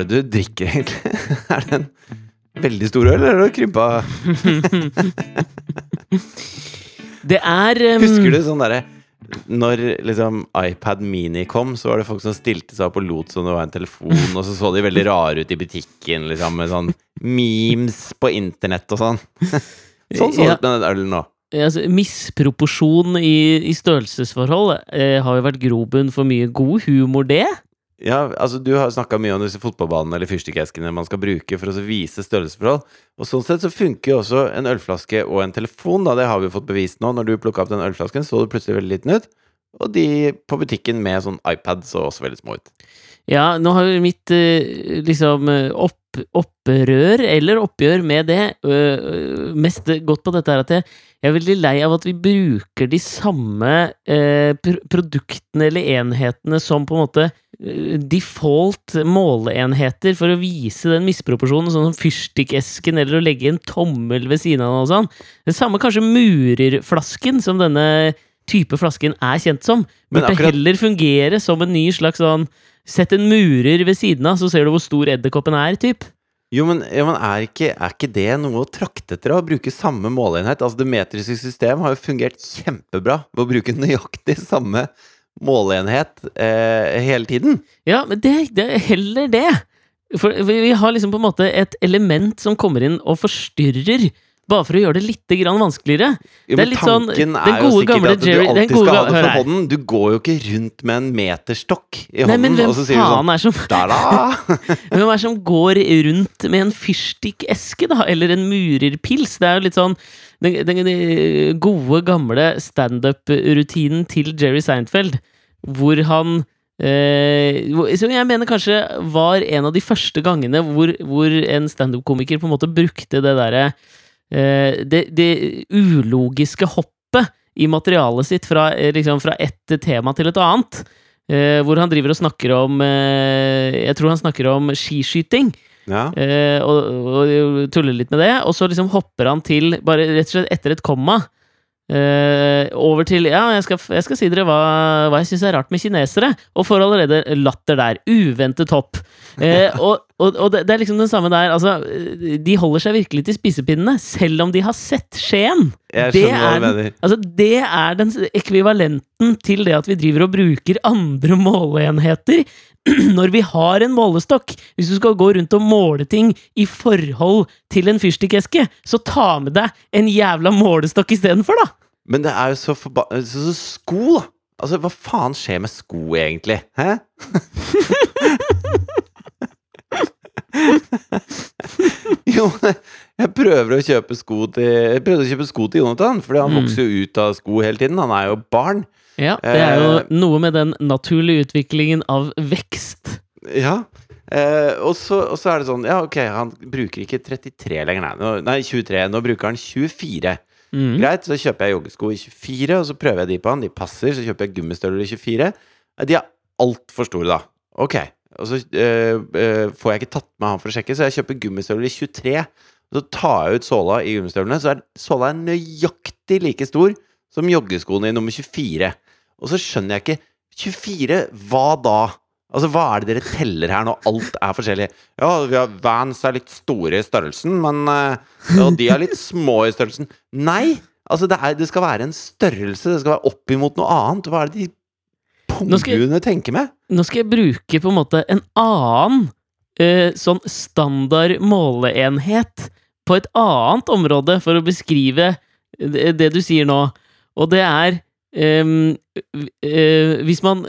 Er det du drikker, egentlig? er det en veldig stor øl, eller er det krympa Det er um, Husker du sånn derre når liksom iPad Mini kom, så var det folk som stilte seg opp og lot som det var en telefon, og så så de veldig rare ut i butikken, liksom, med sånn memes på internett og sånn. Sånn så Ja. ut med den ølen nå. altså, Misproporsjon i, i størrelsesforhold eh, har jo vært grobunn for mye god humor, det. Ja, altså Du har snakka mye om disse fotballbanene eller fyrstikkeskene man skal bruke for å vise størrelsesforhold. Og Sånn sett så funker jo også en ølflaske og en telefon. da, Det har vi jo fått bevist nå. Når du plukka opp den ølflasken, så det plutselig veldig liten ut. Og de på butikken med sånn iPad så også veldig små ut. Ja, nå har jo mitt eh, liksom eh, opp, opprør, eller oppgjør med det, mest gått på dette her at jeg, er veldig lei av at vi bruker de samme eh, produktene eller enhetene som på en måte default måleenheter for å vise den misproporsjonen, sånn som fyrstikkesken eller å legge en tommel ved siden av den og sånn. Det samme kanskje murerflasken, som denne type flasken er kjent som. Men Burde akkurat- heller fungere som en ny slags sånn Sett en murer ved siden av, så ser du hvor stor edderkoppen er, typ. Jo, men, ja, men er, ikke, er ikke det noe å trakte etter? Å bruke samme måleenhet? Altså Det metriske system har jo fungert kjempebra ved å bruke nøyaktig samme måleenhet eh, hele tiden. Ja, men det, det er heller det. For vi, har liksom på en måte et element som kommer inn og forstyrrer, bare for å gjøre det litt vanskeligere. Jo, Det er litt sånn- den gode, gamle du Jerry- den alltid skal ha det for hånden. Du går jo ikke rundt med en meterstokk i Nei, hånden, men hvem og så sier du sånn! Hvem er det som går rundt med en fyrstikkeske, da? Eller en murerpils? Det er jo litt sånn den, den, den gode, gamle standup-rutinen til Jerry Seinfeld, hvor han eh, Som jeg mener kanskje var en av de første gangene hvor, hvor en standup-komiker på en måte brukte det derre eh, det, det ulogiske hoppet i materialet sitt fra, eh, liksom, fra ett tema til et annet. Eh, hvor han driver og snakker om eh, Jeg tror han snakker om skiskyting. Ja. Eh, og, og tuller litt med det. Og så liksom hopper han til, bare rett og slett etter et komma, eh, over til Ja, jeg skal, jeg skal si dere hva, hva jeg syns er rart med kinesere. Og får allerede latter der. Uventet hopp. Eh, og og, og det, det er liksom det samme der. Altså, de holder seg virkelig til spisepinnene, selv om de har sett Skien. Det er den- Altså, det er den ekvivalenten til det at vi driver og bruker andre måleenheter når vi har en målestokk. Hvis du skal gå rundt og måle ting i forhold til en fyrstikkeske, så ta med deg en jævla målestokk istedenfor, da! Men det er jo så forba... Så, så sko, da! Altså, hva faen skjer med sko, egentlig? Hæ? jo, jeg prøver å kjøpe sko til Jeg prøvde å kjøpe sko til Jonathan, fordi han Mm. vokser jo ut av sko hele tiden. Han er jo barn. Ja, Det er jo Eh. noe med den naturlige utviklingen av vekst. Ja. Eh, og, så, og så er det sånn Ja, ok, han bruker ikke 33 lenger, nei. Nå, nei, 23. Nå bruker han 24. Mm. Greit, så kjøper jeg joggesko i 24, og så prøver jeg de på han. De passer. Så kjøper jeg gummistøvler i 24. Eh, De er altfor store, da. Ok. Og så eh, eh, får jeg ikke tatt med han for å sjekke, så jeg kjøper gummistøvler i 23. Og så tar jeg ut såla i gummistøvlene, så er såla nøyaktig like stor som joggeskoene i nummer 24. Og så skjønner jeg ikke 24, hva da? Altså, Hva er det dere teller her når alt er forskjellig? Ja, vi har Vans er litt store i størrelsen, men eh, Og de er litt små i størrelsen. Nei! Altså, det, er, det skal være en størrelse. Det skal være opp imot noe annet. Hva er det de punghuene tenker med? Nå skal jeg bruke på en måte en annen eh, sånn standard måleenhet på et annet område for å beskrive det, det du sier nå. Og det er Um, uh, Hvis man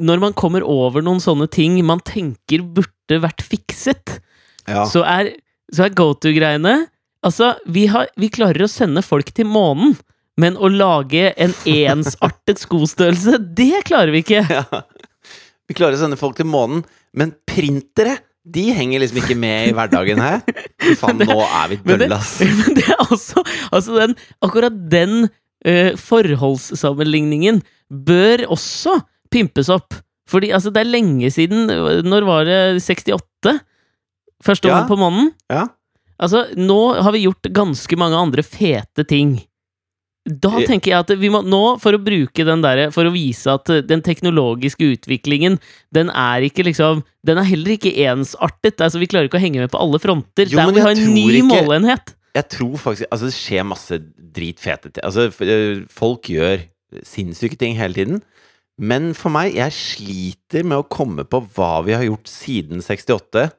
Når man kommer over noen sånne ting man tenker burde vært fikset, Ja. så er, så er go to-greiene Altså, vi, har, vi klarer å sende folk til månen, men å lage en ensartet skostørrelse, det klarer vi ikke! Ja. Vi klarer å sende folk til månen, men printere de henger liksom ikke med i hverdagen her. Faen, nå er vi Men dølle, ass. men det er også Altså, den, akkurat den forholdssammenligningen bør også pimpes opp. Fordi altså, det er lenge siden Når var det 68? Første Ja. på månen? Ja. Altså, nå har vi gjort ganske mange andre fete ting. Da Eh. tenker jeg at vi må nå, for å bruke den derre For å vise at eh, den teknologiske utviklingen, den er ikke liksom Den er heller ikke ensartet. Altså, vi klarer ikke å henge med på alle fronter. Jo, Der må vi ha en ny ikke- måleenhet. Jeg tror faktisk Altså, det skjer masse dritfete ting. Altså, øh, folk gjør sinnssyke ting hele tiden. Men for meg, jeg sliter med å komme på hva vi har gjort siden 68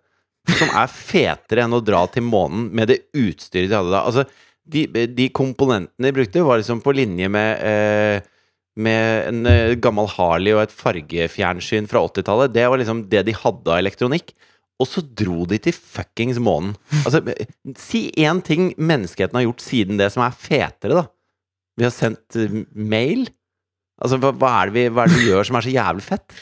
som er fetere enn å dra til månen med det utstyret de hadde da. Altså, de, de komponentene de brukte, var liksom på linje med eh, med en eh, gammel Harley og et fargefjernsyn fra 80-tallet. Det var liksom det de hadde av elektronikk. Og så dro de til fuckings månen. Altså, si én ting menneskeheten har gjort siden det som er fetere, da. Vi har sendt eh, mail. Altså, hva, hva, er det vi, hva er det vi gjør som er så jævlig fett?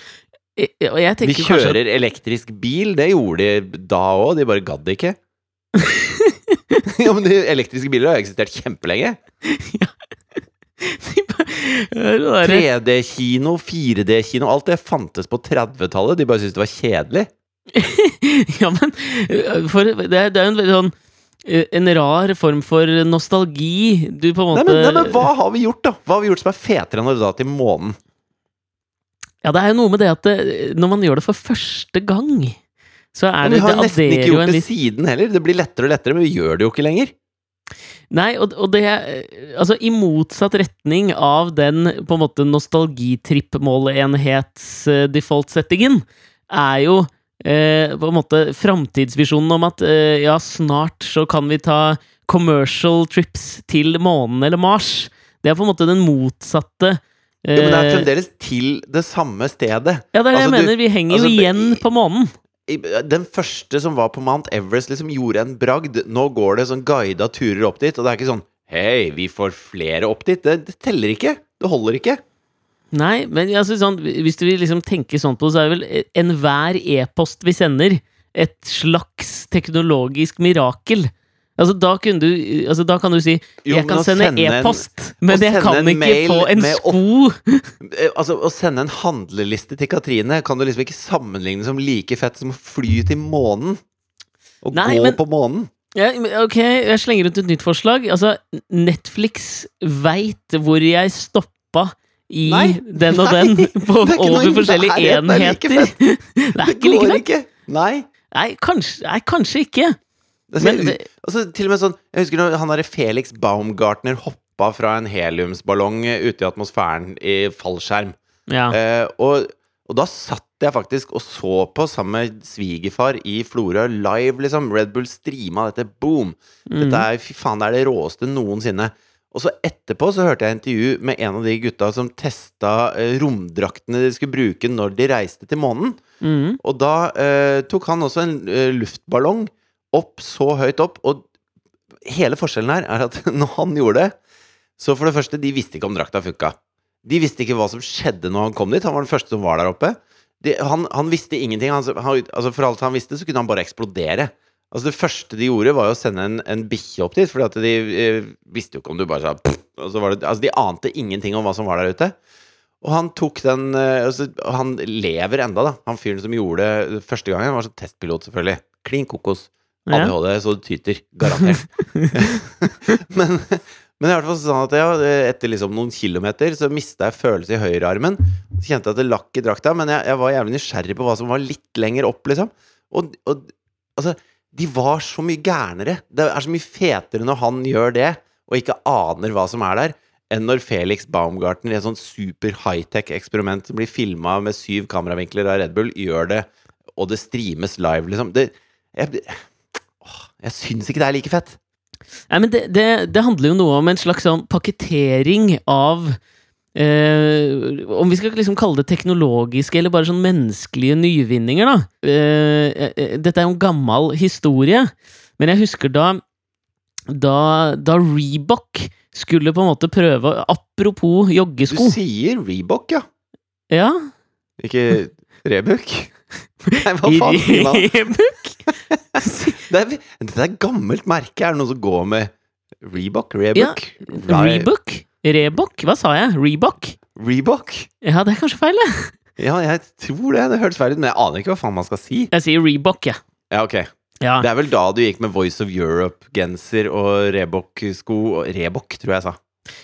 Vi kjører at- elektrisk bil. Det gjorde de da òg, de bare gadd ikke. ja, men de elektriske biler har eksistert kjempelenge. Ja. derre- 3D-kino, 4D-kino, alt det fantes på 30-tallet. De bare syntes det var kjedelig. Ja, men øh, for det det er jo en veldig sånn øh, En rar form for nostalgi. Du på en Nei måte men, nei, men hva har vi gjort, da? Hva har vi gjort som er fetere enn å dra til månen? Ja, det er jo noe med det at det, når man gjør det for første gang, så er Men det vi har Det nesten ikke gjort det siden heller. Det blir lettere og lettere, men vi gjør det jo ikke lenger. Nei, og, og det Altså, i motsatt retning av den på en måte nostalgitrippmåleenhets-default-settingen, er jo eh, på en måte framtidsvisjonen om at eh, ja, snart så kan vi ta commercial trips til månen eller Mars. Det er på en måte den motsatte Jo, men det er eh, fremdeles til det samme stedet. Ja, det er det jeg mener. du-. Vi henger altså, jo igjen på månen. Den første som var på Mount Everest, liksom gjorde en bragd. Nå går det sånn guida turer opp dit, og det er ikke sånn Hei, vi får flere opp dit. Det, det teller ikke. Det holder ikke. Nei, men altså, sånn, hvis du vil liksom tenke sånn på det, så er det vel enhver e-post vi sender, et slags teknologisk mirakel. Altså, da, du, altså, da kan du si Jo, 'jeg kan sende e-post', e men jeg kan ikke få en sko! Opp, Altså, Å sende en handleliste til Katrine kan du liksom ikke sammenligne som like fett som å fly til månen. Å Nei, gå men- på månen. Ja, ok, jeg slenger ut et nytt forslag. Altså, Netflix veit hvor jeg stoppa i Nei, den og nei, den på, det er ikke over forskjellige enheter. Det er Det ikke like går fett. ikke. Nei. Nei, kanskje, nei, kanskje ikke. Men, Men- altså, til og med sånn Jeg husker når han derre Felix Baumgartner hoppa fra en heliumsballong ute i atmosfæren i fallskjerm. Ja. Eh, og, og da satt jeg faktisk og så på sammen med svigerfar i Florø live, liksom. Red Bull streama dette. Boom! Mm. Dette er, fy faen, det er det råeste noensinne. Og så etterpå så hørte jeg intervju med en av de gutta som testa eh, romdraktene de skulle bruke når de reiste til månen. Mm. Og da eh, tok han også en eh, luftballong opp så høyt opp, og hele forskjellen her er at når han gjorde det Så for det første, de visste ikke om drakta funka. De visste ikke hva som skjedde når han kom dit. Han var den første som var der oppe. De, han, han visste ingenting. Han, han, altså for alt han visste, så kunne han bare eksplodere. Altså Det første de gjorde, var jo å sende en, en bikkje opp dit, Fordi at de eh, visste jo ikke om du bare sa pff, og så var det, Altså De ante ingenting om hva som var der ute. Og han tok den eh, altså, Han lever enda, da. Han fyren som gjorde det første gangen, var sånn testpilot, selvfølgelig. Klin kokos. Ja. ADHD så det tyter. Garantert. men, men i hvert fall sånn at jeg, etter liksom noen kilometer så mista jeg følelse i høyrearmen. Så kjente jeg at det lakk i drakta, men jeg, jeg var jævlig nysgjerrig på hva som var litt lenger opp, liksom. Og, og altså, de var så mye gærnere. Det er så mye fetere når han gjør det, og ikke aner hva som er der, enn når Felix Baumgartner i et sånn super high-tech eksperiment som blir filma med syv kameravinkler av Red Bull, gjør det, og det streames live, liksom. Det, jeg, åh, jeg syns ikke det er like fett. Nei, men det, det, det handler jo noe om en slags sånn pakketering av eh, Om vi skal liksom kalle det teknologiske eller bare sånn menneskelige nyvinninger, da. Eh, eh, dette er jo en gammel historie, men jeg husker da da, da Reebok skulle på en måte prøve Apropos joggesko Du sier Reebok, ja. Ja. Ikke Rebuk. Nei, hva faen sier man? Reebok? Det er, dette er et gammelt merke. Er det noen som går med Reebok? Ja, Reebok? Reebok? Hva sa jeg? Reebok? Reebok? Ja, det er kanskje feil, det. Ja, jeg tror det. Det hørtes feil ut, men jeg aner ikke hva faen man skal si. Jeg sier Reebok, jeg. Ja, ok. Ja. Det er vel da du gikk med Voice of Europe-genser og Reebok-sko og Reebok, tror jeg jeg sa.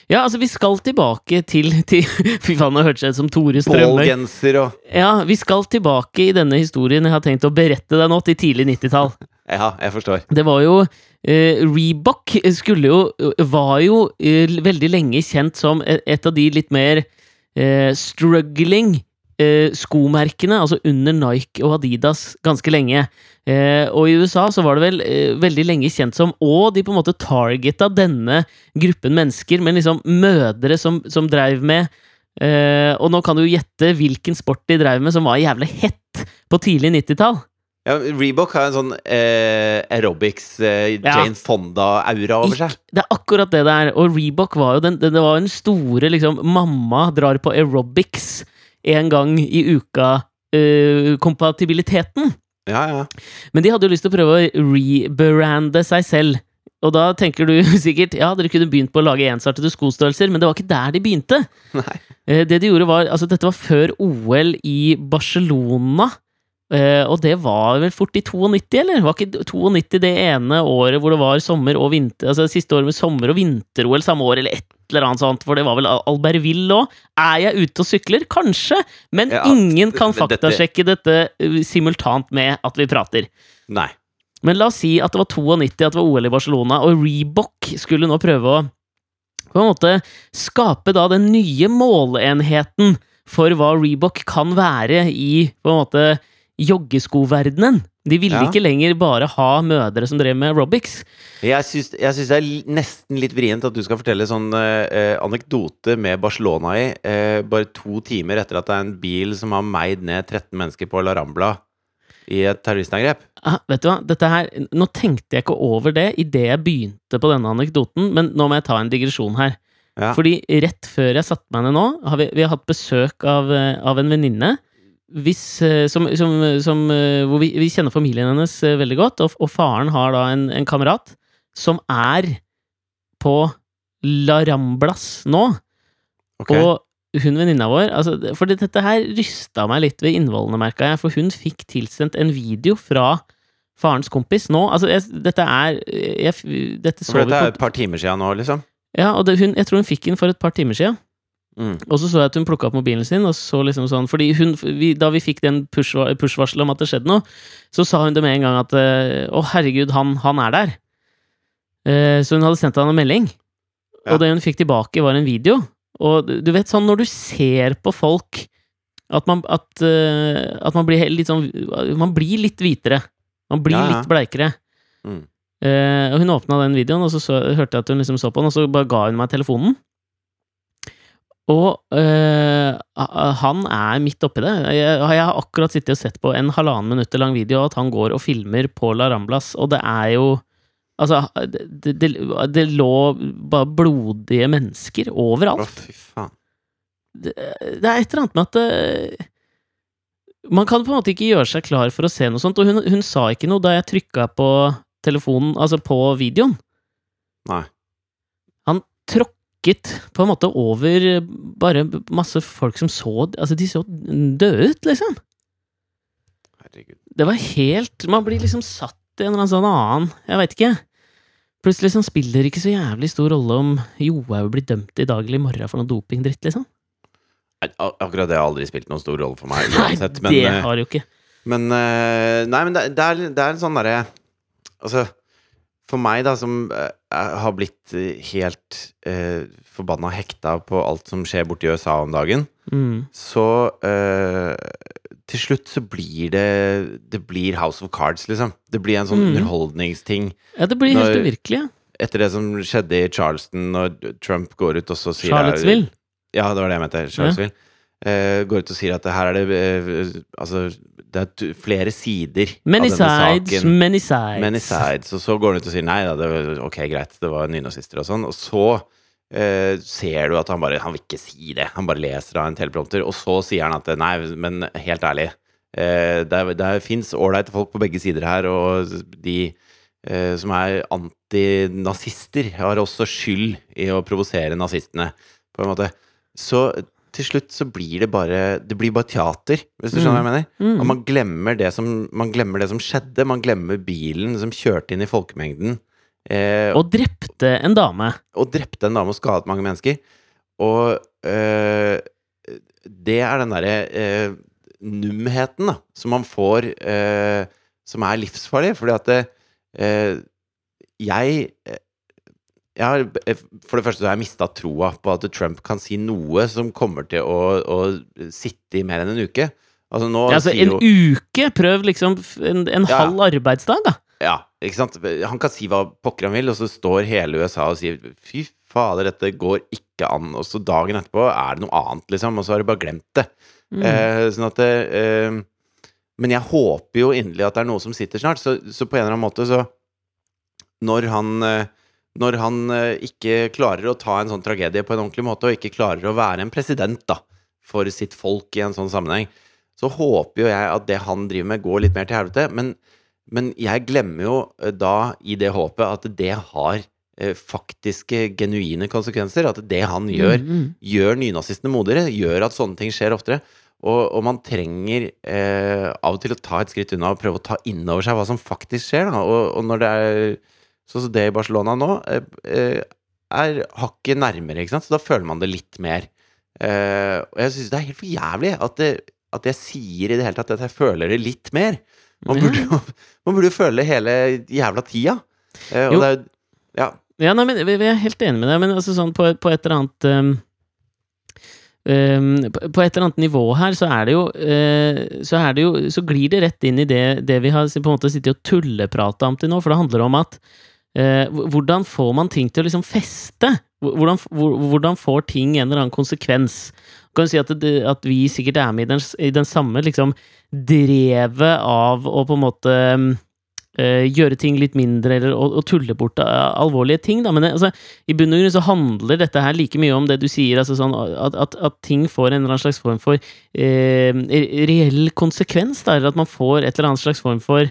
Ja, altså, vi skal tilbake til, til Fy faen, nå hørtes jeg ut som Tore Strømøy. Ballgenser og Ja, vi skal tilbake i denne historien jeg har tenkt å berette deg nå, til tidlig 90-tall. Ja, jeg forstår. Det var jo eh, Reebok skulle jo Var jo eh, veldig lenge kjent som et, et av de litt mer eh, struggling eh, skomerkene, altså under Nike og Adidas, ganske lenge. Eh, og i USA så var det vel eh, veldig lenge kjent som Og de på en måte targeta denne gruppen mennesker, men liksom mødre som, som dreiv med Og nå kan du jo gjette hvilken sport de dreiv med som var jævlig hett på tidlig 90-tall. Ja, Reebok har en sånn eh, aerobics, eh, Ja. Jane Fonda-aura over seg. Det er akkurat det det er. Og Reebok var jo den, det det var den store liksom Mamma drar på aerobics en gang i uka-kompatibiliteten. Ja, ja. Men de hadde jo lyst til å prøve å rebrande seg selv. Og da tenker du sikkert ja, dere kunne begynt på å lage ensartede skostørrelser, men det var ikke der de begynte. Nei. Eh, Det de gjorde var, altså Dette var før OL i Barcelona. Eh, og det var vel fort i 92, eller? Var ikke 92 det ene året hvor det var sommer og vinter Altså det siste året med sommer- og vinter-OL samme år, eller et eller annet sånt? For det var vel Al- Albertville òg? Er jeg ute og sykler? Kanskje! Men Ja, ingen kan faktasjekke dette eh, simultant med at vi prater. Nei. Men la oss si at det var 92, at det var OL i Barcelona, og Reebok skulle nå prøve å på en måte skape da den nye måleenheten for hva Reebok kan være i på en måte joggeskoverdenen. De ville Ja. ikke lenger bare ha mødre som drev med aerobics. Jeg syns, det er nesten litt vrient at du skal fortelle sånn eh, anekdote med Barcelona i, eh, bare to timer etter at det er en bil som har meid ned 13 mennesker på La Rambla i et terroristangrep. Ah, vet du hva, dette her, Nå tenkte jeg ikke over det idet jeg begynte på denne anekdoten, men nå må jeg ta en digresjon her. Ja. Fordi rett før jeg satte meg ned nå, har vi, vi har hatt besøk av, eh, av en venninne. Hvis, eh, som, som, som, eh, hvor vi, vi kjenner familien hennes eh, veldig godt, og, og faren har da en, en kamerat som er på La Ramblas nå. Okay. Og hun venninna vår altså, For dette her rysta meg litt ved innvollene, merka jeg. For hun fikk tilsendt en video fra farens kompis nå. Altså, jeg, dette er jeg, Dette så For vi dette er et par timer siden nå, liksom. Ja, og det, hun, jeg tror hun fikk den for et par timer siden. Mm. Og så så jeg at hun plukka opp mobilen sin, og så liksom sånn Fordi hun, vi, da vi fikk den push- push-varselet om at det skjedde noe, så sa hun det med en gang at eh, Å, herregud, han, han er der. Eh, så hun hadde sendt han en melding, Ja. og det hun fikk tilbake, var en video. Og du du vet sånn når du ser på folk at man, at, uh, at man blir litt sånn Man blir litt hvitere. Man blir Ja, ja. litt bleikere. Mm. Eh, og hun åpna den videoen, og så, så hørte jeg at hun liksom så på den, og så bare ga hun meg telefonen. Og øh, han er midt oppi det. Jeg, jeg har akkurat sittet og sett på en halvannen minutter lang video at han går og filmer på La Ramblas, og det er jo Altså, det, det, det lå bare blodige mennesker Å, overalt. fy faen. Det, det er et eller annet med at det, Man kan på en måte ikke gjøre seg klar for å se noe sånt, og hun, hun sa ikke noe da jeg trykka på telefonen, altså på videoen. Nei. Han tråkket på en måte over bare masse folk som så Altså, de så døde ut, liksom. Herregud. Det var helt Man blir liksom satt i en eller annen sånn annen Jeg veit ikke. Plutselig liksom spiller det ikke så jævlig stor rolle om Johaug blir dømt i dag eller i morgen for noe dopingdritt, liksom. Akkurat det har aldri spilt noen stor rolle for meg uansett. nei, det eh, har jo ikke. men eh, Nei, men det, det, er, det er en sånn derre Altså, for meg, da, som har blitt eh, helt eh, forbanna hekta på alt som skjer borti USA om dagen, Mm. så eh, Til slutt så blir det Det blir House of Cards, liksom. Det blir en sånn Mm. underholdningsting. Ja, det blir helt Når- uvirkelig. Etter det som skjedde i Charleston, når Trump går ut og så sier Charlottesville. Ja, det var det jeg mente. Charlottesville. Eh, går ut og sier at her er det eh, Altså, det er flere sider Many av denne sides, saken. many sides. Many sides. Og så går han ut og sier nei da, det var ok, greit, det var nynazister og sånn. Og så eh, ser du at han bare Han vil ikke si det. Han bare leser av en teleprompter. Og så sier han at nei, men helt ærlig, eh, det, det fins ålreite folk på begge sider her, og de eh, som er antinazister, har også skyld i å provosere nazistene, på en måte. Så til slutt så blir det bare Det blir bare teater, hvis du skjønner hva jeg mener? Mm. Og man glemmer, det som, man glemmer det som skjedde. Man glemmer bilen som kjørte inn i folkemengden Eh, Og drepte en dame. og drepte en dame og skadet mange mennesker. Og eh, det er den derre eh, numheten da, som man får, øh, som er livsfarlig. Fordi at det, øh, jeg jeg har, eh, For det første så har jeg mista troa på at Trump kan si noe som kommer til å, å sitte i mer enn en uke. Altså Altså, en jo uke! Prøv liksom en, en Ja. halv arbeidsdag, da. Ja, ikke sant? Han kan si hva pokker han vil, og så står hele USA og sier fy fader, dette går ikke an. Og så dagen etterpå er det noe annet, liksom, og så har du bare glemt det. Mm. Eh, sånn at det, eh, Men jeg håper jo inderlig at det er noe som sitter snart, så, så på en eller annen måte så Når han eh, når han eh, ikke klarer å ta en sånn tragedie på en ordentlig måte, og ikke klarer å være en president da, for sitt folk i en sånn sammenheng, så håper jo jeg at det han driver med, går litt mer til helvete. Men, men jeg glemmer jo eh, da, i det håpet, at det har eh, faktiske, genuine konsekvenser. At det han gjør, Mm, -hmm. gjør nynazistene modigere, gjør at sånne ting skjer oftere. Og, og man trenger eh, av og til å ta et skritt unna og prøve å ta inn over seg hva som faktisk skjer. Da. Og, og når det er sånn som det i Barcelona nå, eh, eh, er hakket nærmere, ikke sant? så da føler man det litt mer. Eh, og jeg syns det er helt for jævlig at, det, at jeg sier i det hele tatt at jeg føler det litt mer. Man burde jo man burde føle det hele jævla tida. Eh, og Jo. det er Ja. Ja, nei, men vi vi er helt enig med deg, men altså sånn på, på et eller annet um, um, på- et eller annet nivå her, så er det jo uh, Så er det jo Så glir det rett inn i det, det vi har på en måte sittet og tulleprata om til nå, for det handler om at hvordan får man ting til å liksom feste? Hvordan, hvordan får ting en eller annen konsekvens? Du kan jo si at, det, at vi sikkert er med i den, i den samme liksom drevet av å på en måte eh, gjøre ting litt mindre, eller å, å tulle bort eh, alvorlige ting, da. Men altså, i bunn og grunn så handler dette her like mye om det du sier, altså sånn at, at, at ting får en eller annen slags form for eh, reell konsekvens, da, eller at man får et eller annet slags form for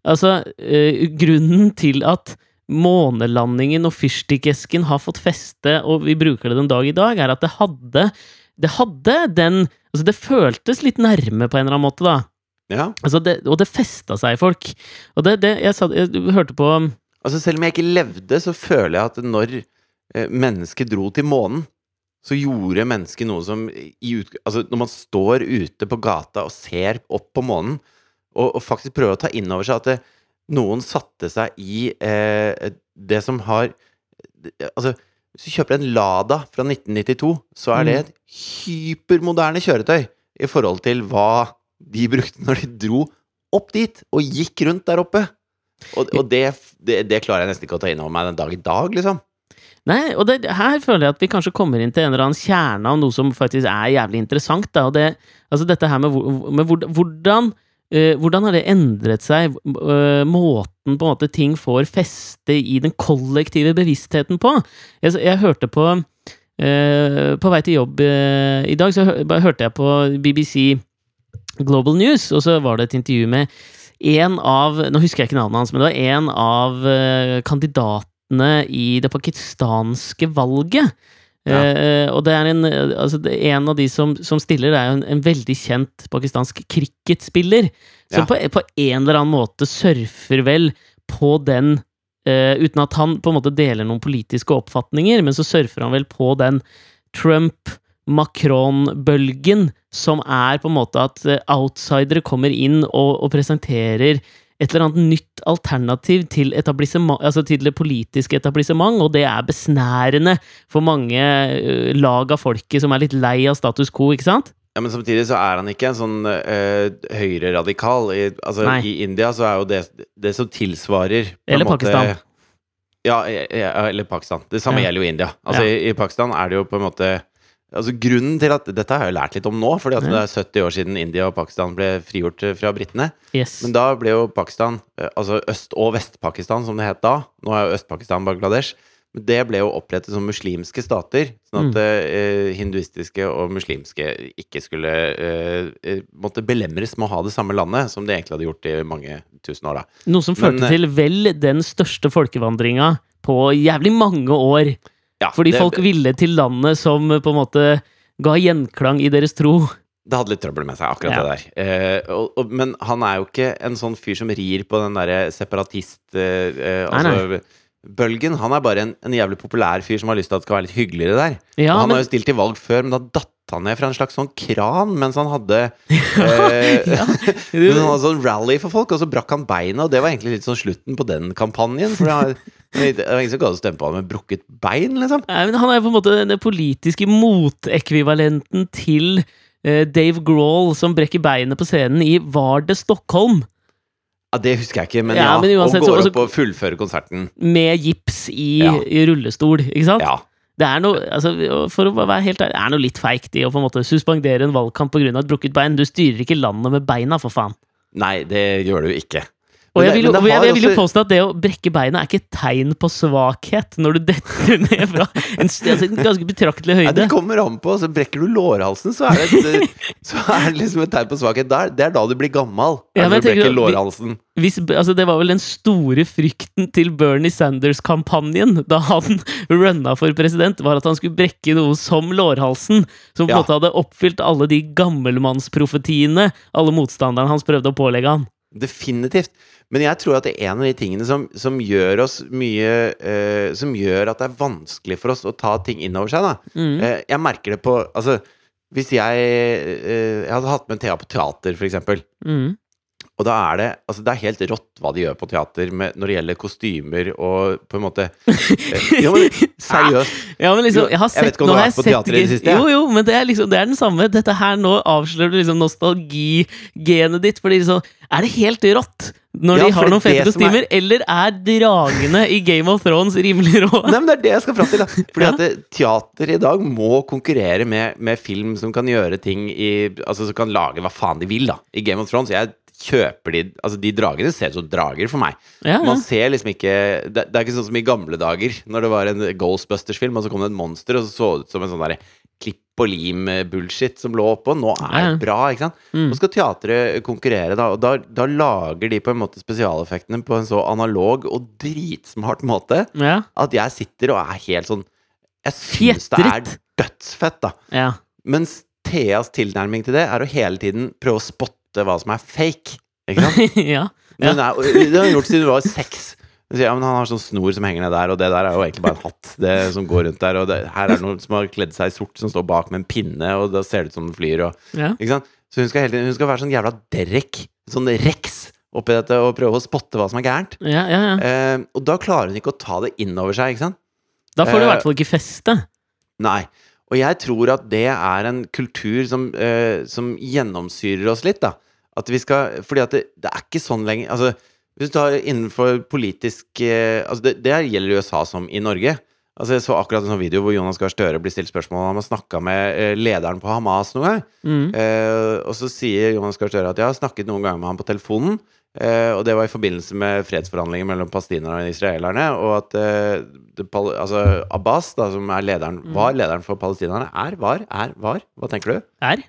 Altså, eh, grunnen til at månelandingen og fyrstikkesken har fått feste, og vi bruker det den dag i dag, er at det hadde Det hadde den Altså, det føltes litt nærme på en eller annen måte, da. ja. Altså det, og det festa seg i folk. Og det, det jeg, sa, jeg hørte på Altså Selv om jeg ikke levde, så føler jeg at når eh, mennesket dro til månen, så gjorde mennesket noe som i ut, Altså Når man står ute på gata og ser opp på månen, og, og faktisk prøver å ta inn over seg at det, noen satte seg i eh, det som har Altså Hvis du kjøper en Lada fra 1992, så er det et hypermoderne kjøretøy i forhold til hva de brukte når de dro opp dit og gikk rundt der oppe. Og, og det, det, det klarer jeg nesten ikke å ta inn over meg den dag i dag, liksom. Nei, og det, her føler jeg at vi kanskje kommer inn til en eller annen kjerne av noe som faktisk er jævlig interessant. Da, og det, altså dette her med, med hvor- hvordan hvordan har det endret seg, eh, måten på en måte ting får feste i den kollektive bevisstheten på? Jeg, jeg hørte på eh, På vei til jobb eh, i dag, så hø, hørte jeg på BBC Global News, og så var det et intervju med en av Nå husker jeg ikke navnet hans, men det var en av eh, kandidatene i det pakistanske valget. Ja. Eh, og det er en, altså det, en av de som, som stiller, er jo en, en veldig kjent pakistansk cricketspiller. Som Ja. på, på en eller annen måte surfer vel på den eh, Uten at han på en måte deler noen politiske oppfatninger, men så surfer han vel på den Trump-Macron-bølgen, som er på en måte at eh, outsidere kommer inn og, og presenterer et eller annet nytt alternativ til, altså til det politiske etablissement, og det er besnærende for mange eh, lag av folket som er litt lei av status quo, ikke sant? Ja, Men samtidig så er han ikke en sånn uh, høyreradikal. I, altså, Nei. I India så er jo det det som tilsvarer Eller måte- Pakistan. Ja, ja, eller Pakistan. Det samme Ja. gjelder jo India. Altså, Ja. i, I Pakistan er det jo på en måte Altså Grunnen til at Dette har jeg lært litt om nå, fordi at det er 70 år siden India og Pakistan ble frigjort eh, fra britene. Yes. Men da ble jo Pakistan, eh, altså Øst- og Vest-Pakistan som det het da Nå er jo Øst-Pakistan Bangladesh. Men det ble jo opprettet som muslimske stater. Sånn at eh, hinduistiske og muslimske ikke skulle eh, eh, måtte belemres med å ha det samme landet, som de egentlig hadde gjort i mange tusen år, da. Noe som førte Men, til vel den største folkevandringa på jævlig mange år. Ja, Fordi det, folk ville til landet som eh, på en måte ga gjenklang i deres tro. det hadde litt trøbbel med seg, akkurat Ja. det der. Eh, og, og, men han er jo ikke en sånn fyr som rir på den derre separatist eh, eh, Nei, Altså Bølgen han er bare en, en jævlig populær fyr som har lyst til at det skal være litt hyggeligere der. Ja, og han men- har jo stilt til valg før, men da datt han ned fra en slags sånn kran mens han hadde eh, han hadde sånn rally for folk, og så brakk han beina, og det var egentlig litt sånn slutten på den kampanjen. For det var, ingen som gadd å stemme på han med brukket bein, liksom. Nei, men han er på en måte den politiske motekvivalenten til eh, Dave Grohl som brekker beinet på scenen i Var det Stockholm? Ja, Det husker jeg ikke, men Ja, ja. men uansett, og så- går også- opp og fullfører konserten. Med gips i, Ja. i rullestol, ikke sant? Ja. Det er noe, altså, for å være helt ærlig, det er noe litt feigt i å på en måte suspendere en valgkamp pga. et brukket bein. Du styrer ikke landet med beina, for faen. Nei, det gjør du ikke. Og jeg vil, jo, jeg, jeg vil jo påstå at det å brekke beina er ikke et tegn på svakhet når du detter ned fra en, altså, en ganske betraktelig Nei, høyde. det kommer an på. Så brekker du lårhalsen, så er det, et, så er det liksom et tegn på svakhet. Da er- Det er da du blir gammel. Ja, når du brekker lårhalsen. Hvis, altså det var vel den store frykten til Bernie Sanders-kampanjen da han runna for president, var at han skulle brekke noe som lårhalsen, som på en Ja. måte hadde oppfylt alle de gammelmannsprofetiene alle motstanderne hans prøvde å pålegge han. Definitivt. Men jeg tror at det er en av de tingene som, som gjør oss mye uh, Som gjør at det er vanskelig for oss å ta ting inn over seg, da. Mm. Uh, jeg merker det på Altså, hvis jeg uh, Jeg hadde hatt med Thea på teater, for eksempel. Mm. Og da er det Altså, det er helt rått hva de gjør på teater med, når det gjelder kostymer og på en måte Jo, men seriøst. Ja, men liksom, jeg har jeg vet ikke om du har har vært på teater i det siste. Jo, jo, men det er liksom Det er den samme. Dette her nå avslører du liksom nostalgigenet ditt. Fordi liksom Er det helt rått når Ja, de har noen fete kostymer, er- eller er dragene i Game of Thrones rimelig rå? Nei, men det er det jeg skal fram til. Da. Fordi Ja. at teater i dag må konkurrere med, med film som kan gjøre ting i Altså som kan lage hva faen de vil, da. I Game of Thrones. Jeg kjøper de Altså, de dragene ser ut som drager for meg. Ja, ja. Man ser liksom ikke det, det er ikke sånn som i gamle dager, når det var en Ghostbusters-film, og så kom det et monster, og så så det ut som en sånn derre klipp og lim-bullshit som lå oppå. Nå er Ja, ja. det bra, ikke sant? Mm. Nå skal teatret konkurrere, da, og da, da lager de på en måte spesialeffektene på en så analog og dritsmart måte Ja. at jeg sitter og er helt sånn Jeg syns det er dødsfett, da. ja. Mens Theas tilnærming til det er å hele tiden prøve å spotte hva som er fake. Ikke sant? ja. Er, det har hun gjort siden hun var seks. Sier, ja, men han har sånn snor som henger ned der, og det der er jo egentlig bare en hatt det som går rundt der. Og det, her er det noen som har kledd seg i sort, som står bak med en pinne, og da ser det ut som den flyr. Og, ja. ikke sant? Så hun skal, hele hun skal være sånn jævla Derek, sånn Rex, oppi dette og prøve å spotte hva som er gærent. ja, ja, ja. Eh, og da klarer hun ikke å ta det inn over seg, ikke sant? Da får du i eh, hvert fall ikke feste. Nei. Og jeg tror at det er en kultur som, eh, som gjennomsyrer oss litt, da. At vi skal Fordi at det, det er ikke sånn lenger Altså, hvis du tar innenfor politisk eh, Altså, det, det gjelder USA som i Norge. Altså, jeg så akkurat en sånn video hvor Jonas Gahr Støre blir stilt spørsmål om han har snakka med eh, lederen på Hamas noen gang. Mm. Eh, og så sier Jonas Gahr Støre at jeg har snakket noen ganger med ham på telefonen. Eh, og det var i forbindelse med fredsforhandlinger mellom palestinerne og israelerne. Og at eh, det, altså Abbas, da, som er lederen, var lederen for palestinerne, er, var, er, var. Hva tenker du? Er?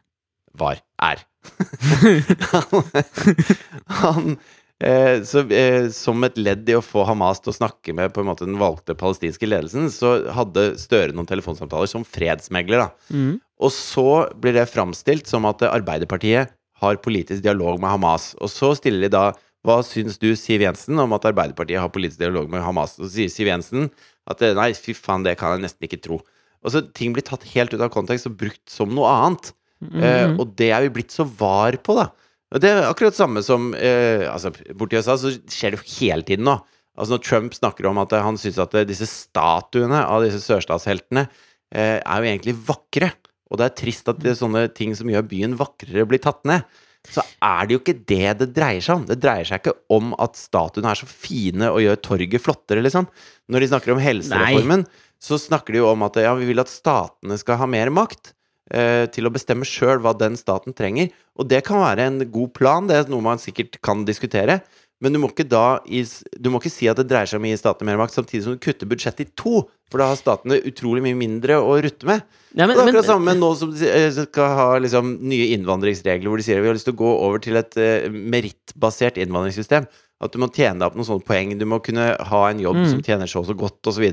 Var, er. han eh, så, eh, Som et ledd i å få Hamas til å snakke med på en måte den valgte palestinske ledelsen, så hadde Støre noen telefonsamtaler som fredsmegler. da Mm. og så blir det framstilt som at Arbeiderpartiet har politisk dialog med Hamas. Og så stiller de da Hva syns du, Siv Jensen, om at Arbeiderpartiet har politisk dialog med Hamas? Og så sier Siv Jensen at eh, nei, fy faen, det kan jeg nesten ikke tro. Og så Ting blir tatt helt ut av kontekst og brukt som noe annet. Eh, Mm. og det er vi blitt så var på, da. Og det er akkurat samme som eh, altså, Borti USA så skjer det jo hele tiden nå. Altså Når Trump snakker om at eh, han syns at eh, disse statuene av disse sørstatsheltene eh, er jo egentlig vakre, og det er trist at det er sånne ting som gjør byen vakrere, blir tatt ned, så er det jo ikke det det dreier seg om. Det dreier seg ikke om at statuene er så fine og gjør torget flottere, liksom. Når de snakker om helsereformen, så snakker de jo om at ja, vi vil at statene skal ha mer makt eh, til å bestemme sjøl hva den staten trenger. Og det kan være en god plan, det er noe man sikkert kan diskutere. Men du må ikke da du må ikke si at det dreier seg om å gi statene mer makt, samtidig som du kutter budsjettet i to. For da har statene utrolig mye mindre å rutte med. Ja, men, og det er akkurat samme nå som de eh, skal ha liksom, nye innvandringsregler, hvor de sier at vi har lyst til å gå over til et uh, merittbasert innvandringssystem. At du må tjene deg opp noen sånne poeng. Du må kunne ha en jobb Mm. som tjener så og så godt, osv.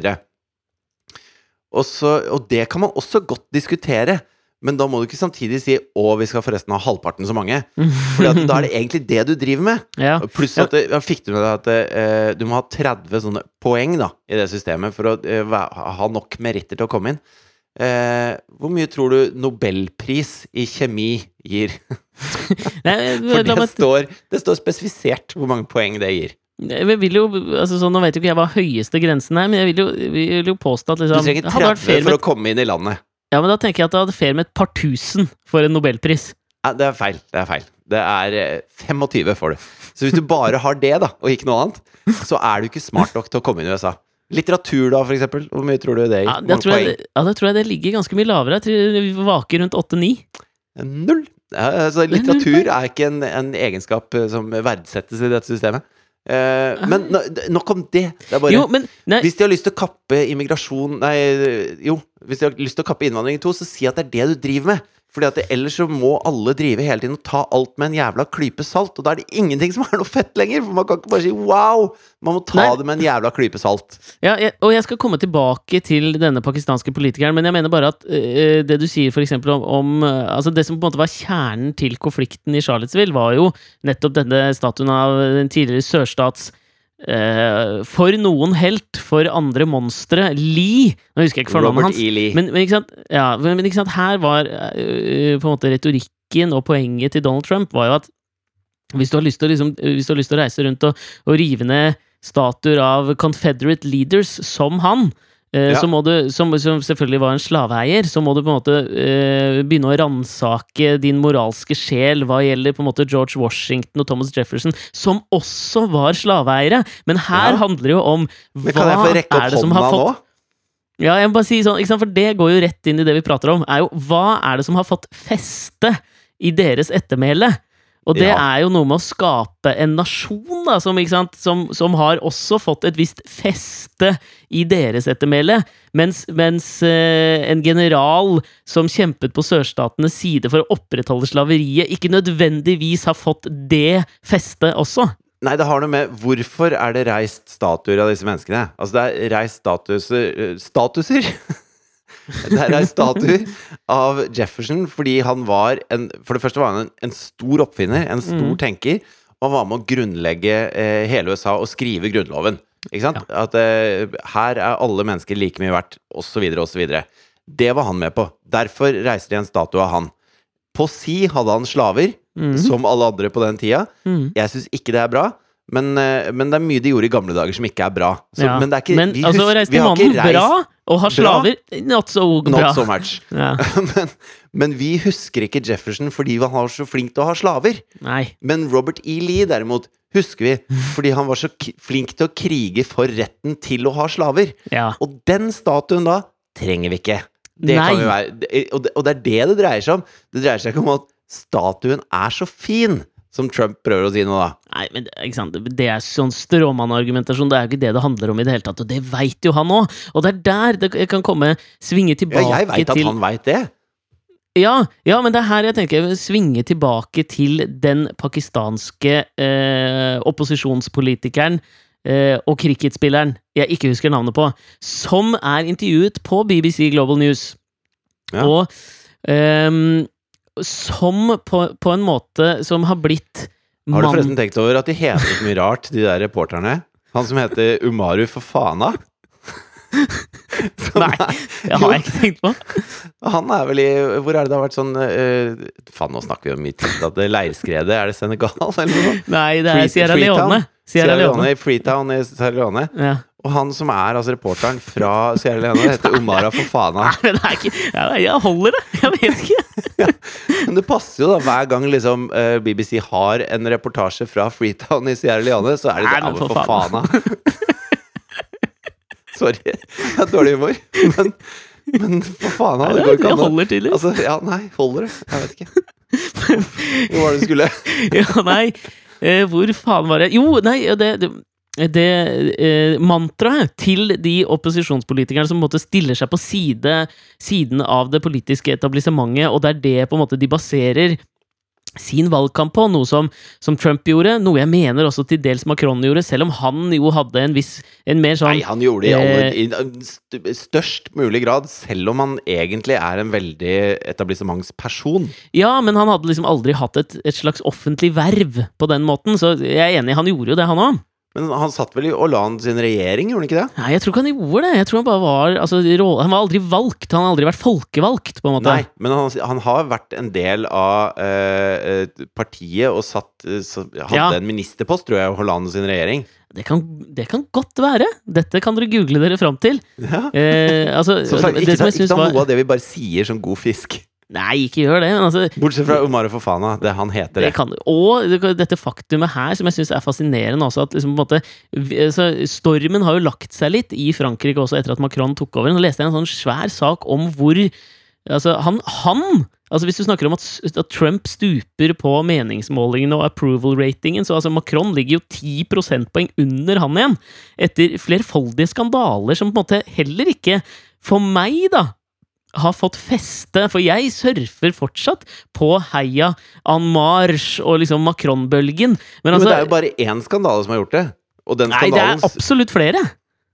Og, så, og det kan man også godt diskutere. Men da må du ikke samtidig si 'Å, vi skal forresten ha halvparten så mange'. For da er det egentlig det du driver med. Ja. Pluss at ja, fikk du med deg at eh, du må ha 30 sånne poeng da i det systemet for å eh, ha nok meritter til å komme inn. Eh, hvor mye tror du nobelpris i kjemi gir? Nei, For det meg står, det står spesifisert hvor mange poeng det gir. Jeg vil jo, altså sånn, Nå vet jo ikke jeg hva høyeste grensen er, men jeg vil jo, vil jo påstå at Du liksom, trenger hadde vært 30 for å komme inn i landet. Ja, men Da tenker jeg at det hadde fair med et par tusen for en nobelpris. Nei, det er feil. Det er feil. Det er eh, 25 får du. Så hvis du bare har det, da, og ikke noe annet, så er du ikke smart nok til å komme inn i USA. Litteratur, da, for eksempel. Hvor mye tror du det gir? Ja, da tror, jeg, det- ja, da tror jeg det ligger ganske mye lavere. Jeg tror vi vaker rundt 8-9. Null. Ja, altså, er litteratur er ikke en, en egenskap eh, som verdsettes i dette systemet. Eh, men nok om det. Det er bare Jo, men nei, Hvis de har lyst til å kappe immigrasjon Nei, jo. Hvis de har lyst til å kappe innvandring i to, så si at det er det du driver med. Fordi at det, ellers så må alle drive hele tiden og ta alt med en jævla klype salt. Og da er det ingenting som er noe fett lenger. For man kan ikke bare si wow! Man må ta Nei. det med en jævla klype salt. Ja, jeg, og jeg skal komme tilbake til denne pakistanske politikeren, men jeg mener bare at øh, det du sier eksempel om, om øh, Altså det som på en måte var kjernen til konflikten i Charlottesville, var jo nettopp denne statuen av den tidligere sørstats øh, For noen helt, for andre monstre. Lee! Nå husker jeg ikke fornavnet hans. E. Men, men, ikke sant? Ja, men, men ikke sant? her var uh, på en måte retorikken og poenget til Donald Trump var jo at hvis du har lyst til å, liksom, hvis du har lyst til å reise rundt og, og rive ned statuer av Confederate leaders som han, eh, Ja. så må du, som, som selvfølgelig var en slaveeier, så må du på en måte eh, begynne å ransake din moralske sjel hva gjelder på en måte George Washington og Thomas Jefferson, som også var slaveeiere. Men her Ja. handler det jo om hva er det som har fått nå? ja, jeg må bare si sånn, for det går jo rett inn i det vi prater om. Er jo, hva er det som har fått feste i deres ettermæle? Og det Ja. er jo noe med å skape en nasjon da, som? Som, som har også fått et visst feste i deres ettermæle. Mens, mens eh, en general som kjempet på sørstatenes side for å opprettholde slaveriet, ikke nødvendigvis har fått det festet også. Nei, det har noe med Hvorfor er det reist statuer av disse menneskene? Altså, det er reist statuser eh, Statuser? det er statuer av Jefferson fordi han var en For det første var han en, en stor oppfinner, en stor Mm. tenker, og han var med å grunnlegge eh, hele USA og skrive grunnloven. Ikke sant? At eh, her er alle mennesker like mye verdt, osv., osv. Det var han med på. Derfor reiste de en statue av han. På si hadde han slaver, mm. som alle andre på den tida. Mm. Jeg syns ikke det er bra. Men, eh, men det er mye de gjorde i gamle dager som ikke er bra. Så, Ja. Men det ikke Men vi altså, reiste vi mannen bra, og har Bra? slaver not so bra. Not so much. Ja. men, men vi husker ikke Jefferson fordi han var så flink til å ha slaver. Nei. Men Robert E. Lee derimot husker vi fordi han var så flink til å krige for retten til å ha slaver. Ja. Og den statuen da trenger vi ikke. Det være, og, det, og det er det det dreier seg om. Det dreier seg ikke om at statuen er så fin, som Trump prøver å si nå, da. Nei, men ikke sant? det er sånn stråmannargumentasjon. Det er jo ikke det det handler om i det hele tatt, og det veit jo han òg! Og det er der det kan komme svinge tilbake til Ja, jeg veit at til han veit det. ja, ja, men det er her jeg tenker svinge tilbake til den pakistanske eh, opposisjonspolitikeren eh, og cricketspilleren jeg ikke husker navnet på, som er intervjuet på BBC Global News. Ja. Og ehm, som på, på en måte som har blitt Har du forresten tenkt over at de heter så mye rart, de der reporterne? Han som heter Umaru Fofana. fana? Nei, Det har jeg ikke tenkt på. Han er vel i Hvor er det det har vært sånn uh, Faen, nå snakker vi om mitt at det leirskredet. Er det Senegal, eller noe? Nei, det er Sierra Leone. Sierra Leone. Freetown i Sierra Leone. Ja. Og han som er altså reporteren fra Sierra Leone, heter Omara Fofana. Nei, det er ikke ja, Jeg holder det! Jeg vet ikke. Men det passer jo da hver gang liksom eh, BBC har en reportasje fra Freetown i Sierra Leone, så er det Nei, sånn for faen, da. Sorry. Det er dårlig humor. Men, men for faen, da. Det det, går ikke det an. å- holder tydeligvis. Altså, ja, nei, holder det? Jeg vet ikke. Hvor var det du skulle? Ja, nei, eh, hvor faen var det Jo, nei, det, det, det eh, mantraet til de opposisjonspolitikerne som på en måte stiller seg på side, siden av det politiske etablissementet, og det er det på en måte de baserer sin valgkamp på, noe som, som Trump gjorde, noe jeg mener også til dels Macron gjorde, selv om han jo hadde en viss En mer sånn Nei, han gjorde det i, alle, eh, i størst mulig grad, selv om han egentlig er en veldig etablissementsperson. Ja, men han hadde liksom aldri hatt et, et slags offentlig verv på den måten, så jeg er enig, han gjorde jo det, han òg. Men han satt vel i Hollande sin regjering, gjorde han ikke det? Nei, jeg tror ikke han gjorde det. Jeg tror Han bare var altså, Han var aldri valgt. Han har aldri vært folkevalgt, på en måte. Nei, men han, han har vært en del av eh, eh, partiet og satt, eh, så, hadde Ja. en ministerpost, tror jeg, i Hollande sin regjering. Det kan, det kan godt være. Dette kan dere google dere fram til. Ja. Eh, altså, sagt, det ikke ta, jeg ikke ta var noe av det vi bare sier som god fisk. Nei, ikke gjør det. Men altså, Bortsett fra Omar Fofana. Det han heter det kan, og det- dette faktumet her, som jeg syns er fascinerende også, at liksom måte altså, Stormen har jo lagt seg litt i Frankrike også etter at Macron tok over. Nå leste jeg en sånn svær sak om hvor Altså, han, han Altså Hvis du snakker om at, at Trump stuper på meningsmålingene og approval-ratingen, så altså Macron ligger jo 10 prosentpoeng under han igjen, etter flerfoldige skandaler som på en måte heller ikke, for meg, da, har fått feste, for jeg surfer fortsatt på heia en marche og liksom Macron-bølgen. Men Men altså det er jo bare én skandale som har gjort det. Og den Nei, det er absolutt flere.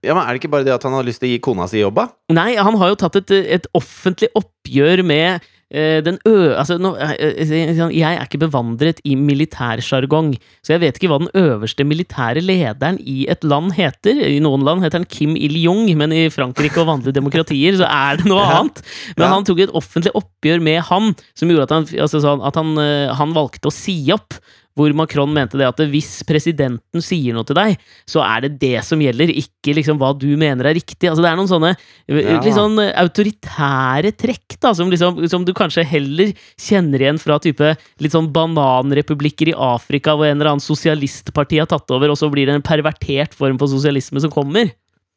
ja, men Er det ikke bare det at han har lyst til å gi kona si jobba? Nei, han har jo tatt et, et offentlig oppgjør med den ø... Altså, nå, eh, eh, jeg er ikke bevandret i militærsjargong, så jeg vet ikke hva den øverste militære lederen i et land heter. I noen land heter han Kim Il-jung, men i Frankrike og vanlige demokratier så er det noe annet. Men han tok et offentlig oppgjør med han, som gjorde at han, altså, sånn, at han, eh, han valgte å si opp. Hvor Macron mente det at hvis presidenten sier noe til deg, så er det det som gjelder, ikke liksom hva du mener er riktig. Altså Det er noen sånne eh, Ja. litt sånn autoritære trekk, da, som, liksom, som du kanskje heller kjenner igjen fra type litt sånn bananrepublikker i Afrika, hvor en eller annen sosialistparti har tatt over, og så blir det en pervertert form for sosialisme som kommer.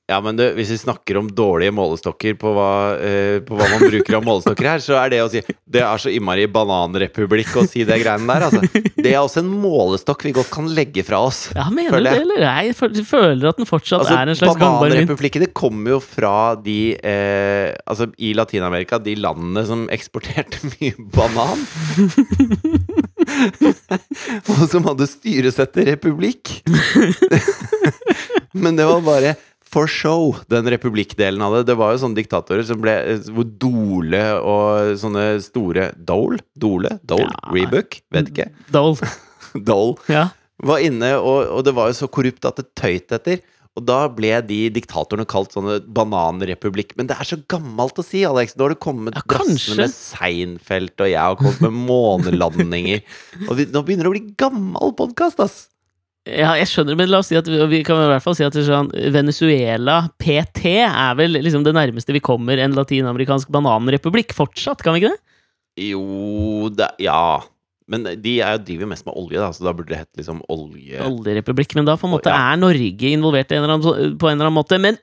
Ja, men du, hvis vi snakker om dårlige målestokker på hva, eh, på hva man bruker av målestokker her, så er det å si Det er så innmari bananrepublikk å si det greiene der, altså. Det er også en målestokk vi godt kan legge fra oss. Ja, Mener du det, eller? Jeg føler at den fortsatt Altså, er en slags gangbar. Bananrepublikkene kommer jo fra de eh, Altså, i Latin-Amerika, de landene som eksporterte mye banan. Og som hadde styresetterrepublikk. Men det var bare for show, den republikkdelen av det. Det var jo sånne diktatorer som ble Hvor Dole og sånne store Dole? Dole? Dole? Ja. Rebook? Vet ikke. Dole. Dole Ja. var inne, og, og det var jo så korrupt at det tøyt etter. Og da ble de diktatorene kalt sånne bananrepublikk. Men det er så gammelt å si, Alex. Nå har det kommet Ja, drassene med Seinfeld, og jeg har kommet med månelandinger. og vi, nå begynner det å bli gammel podkast, ass! Ja, jeg skjønner, men la oss si at vi, kan i hvert fall si at sånn, Venezuela PT er vel liksom det nærmeste vi kommer en latinamerikansk bananrepublikk fortsatt, kan vi ikke det? Jo det, Ja. Men de er driver jo mest med olje, da, så da burde det hett liksom olje... Oljerepublikk, men da på en måte Ja. er Norge involvert en eller annen, på en eller annen måte. Men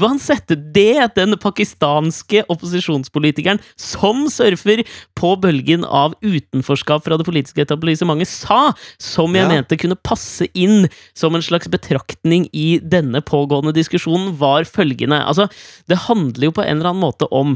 uansett, det den pakistanske opposisjonspolitikeren som surfer på bølgen av utenforskap fra det politiske etablissementet, sa, som jeg Ja. mente kunne passe inn som en slags betraktning i denne pågående diskusjonen, var følgende. Altså, det handler jo på en eller annen måte om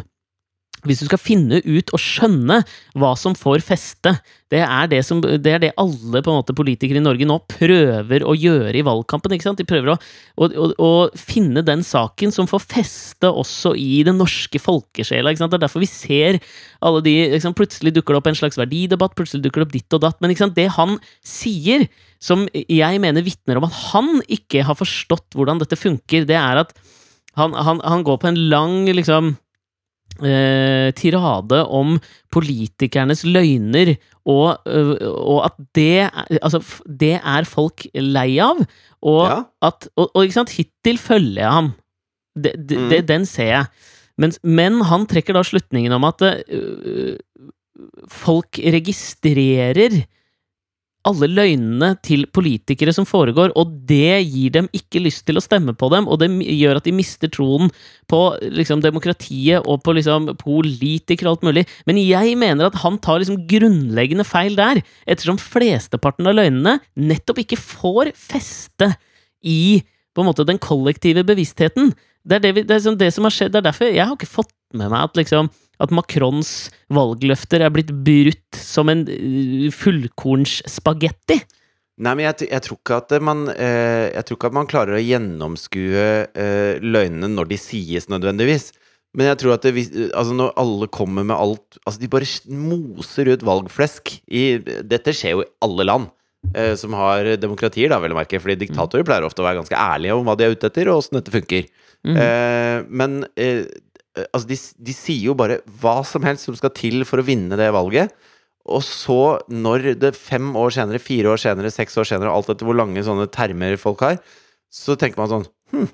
hvis du skal finne ut og skjønne hva som får feste, det er det, som, det er det alle måte, politikere i Norge nå prøver å gjøre i valgkampen. De prøver å, å, å, å finne den saken som får feste også i den norske folkesjela. Det er derfor vi ser alle de Plutselig dukker det opp en slags verdidebatt, plutselig dukker det opp ditt og datt. Men det han sier, som jeg mener vitner om at han ikke har forstått hvordan dette funker, det er at han, han, han går på en lang liksom eh, tirade om politikernes løgner, og, øh, og at det, altså, det er folk lei av. Og Ja. at Og, og ikke sant, hittil følger jeg ham. Det, de, Mm. de, den ser jeg. Men, men han trekker da slutningen om at øh, folk registrerer alle løgnene til politikere som foregår, og det gir dem ikke lyst til å stemme på dem, og det gjør at de mister troen på liksom, demokratiet og på liksom, politikere og alt mulig. Men jeg mener at han tar liksom, grunnleggende feil der, ettersom flesteparten av løgnene nettopp ikke får feste i på en måte, den kollektive bevisstheten. Det er det, vi, det, er liksom det som har skjedd. Det er derfor jeg har ikke fått med meg at liksom At Macrons valgløfter er blitt brutt som en uh, fullkornsspagetti. Nei, men jeg, jeg, tror man, eh, jeg tror ikke at man klarer å gjennomskue eh, løgnene når de sies, nødvendigvis. Men jeg tror at det, altså når alle kommer med alt Altså, de bare moser ut valgflesk i Dette skjer jo i alle land eh, som har demokratier, da, vel å merke. Fordi diktatorer pleier ofte å være ganske ærlige om hva de er ute etter, og åssen dette funker. Mm. Eh, men eh, altså, de, de sier jo bare hva som helst som skal til for å vinne det valget. Og så, når det fem år senere, fire år senere, seks år senere, alt etter hvor lange sånne termer folk har, så tenker man sånn Hm,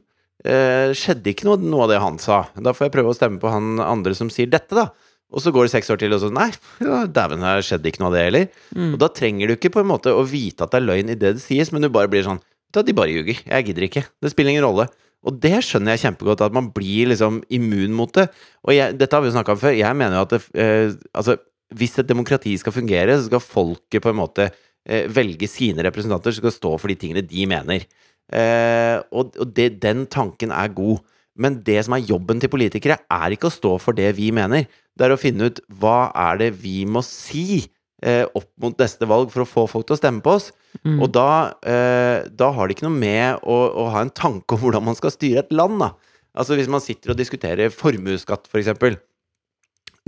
eh, skjedde ikke noe, noe av det han sa. Da får jeg prøve å stemme på han andre som sier dette, da. Og så går det seks år til, og så Nei, ja, dæven, her skjedde ikke noe av det heller. Mm. Og da trenger du ikke på en måte å vite at det er løgn i det det sies, men du bare blir sånn Da, de bare ljuger. Jeg gidder ikke. Det spiller ingen rolle. Og det skjønner jeg kjempegodt, at man blir liksom immun mot det. Og jeg, dette har vi jo snakka om før. Jeg mener jo at det, eh, altså, hvis et demokrati skal fungere, så skal folket på en måte eh, velge sine representanter som skal stå for de tingene de mener. Eh, og og det, den tanken er god. Men det som er jobben til politikere, er ikke å stå for det vi mener. Det er å finne ut hva er det vi må si eh, opp mot neste valg for å få folk til å stemme på oss. Mm. Og da, eh, da har det ikke noe med å, å ha en tanke om hvordan man skal styre et land, da. Altså hvis man sitter og diskuterer formuesskatt, for eksempel.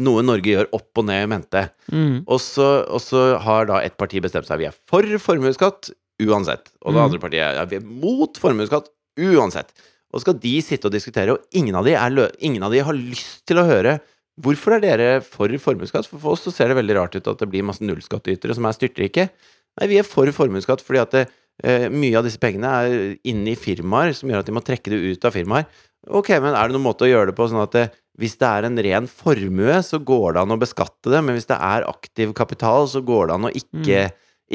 Noe Norge gjør opp og ned i mente. Mm. Og så, og så har da et parti bestemt seg. Vi er for formuesskatt uansett. Og det Mm. andre partiet er vi er mot formuesskatt uansett. Og så skal de sitte og diskutere, og ingen av de, er ingen av de har lyst til å høre Hvorfor er dere for formuesskatt? For for oss så ser det veldig rart ut at det blir masse nullskattytere som er styrtrike. Nei, vi er for formuesskatt fordi at det, eh, mye av disse pengene er inne i firmaer, som gjør at de må trekke det ut av firmaer. Ok, men er det noen måte å gjøre det på sånn at det, hvis det er en ren formue, så går det an å beskatte det, men hvis det er aktiv kapital, så går det an å ikke,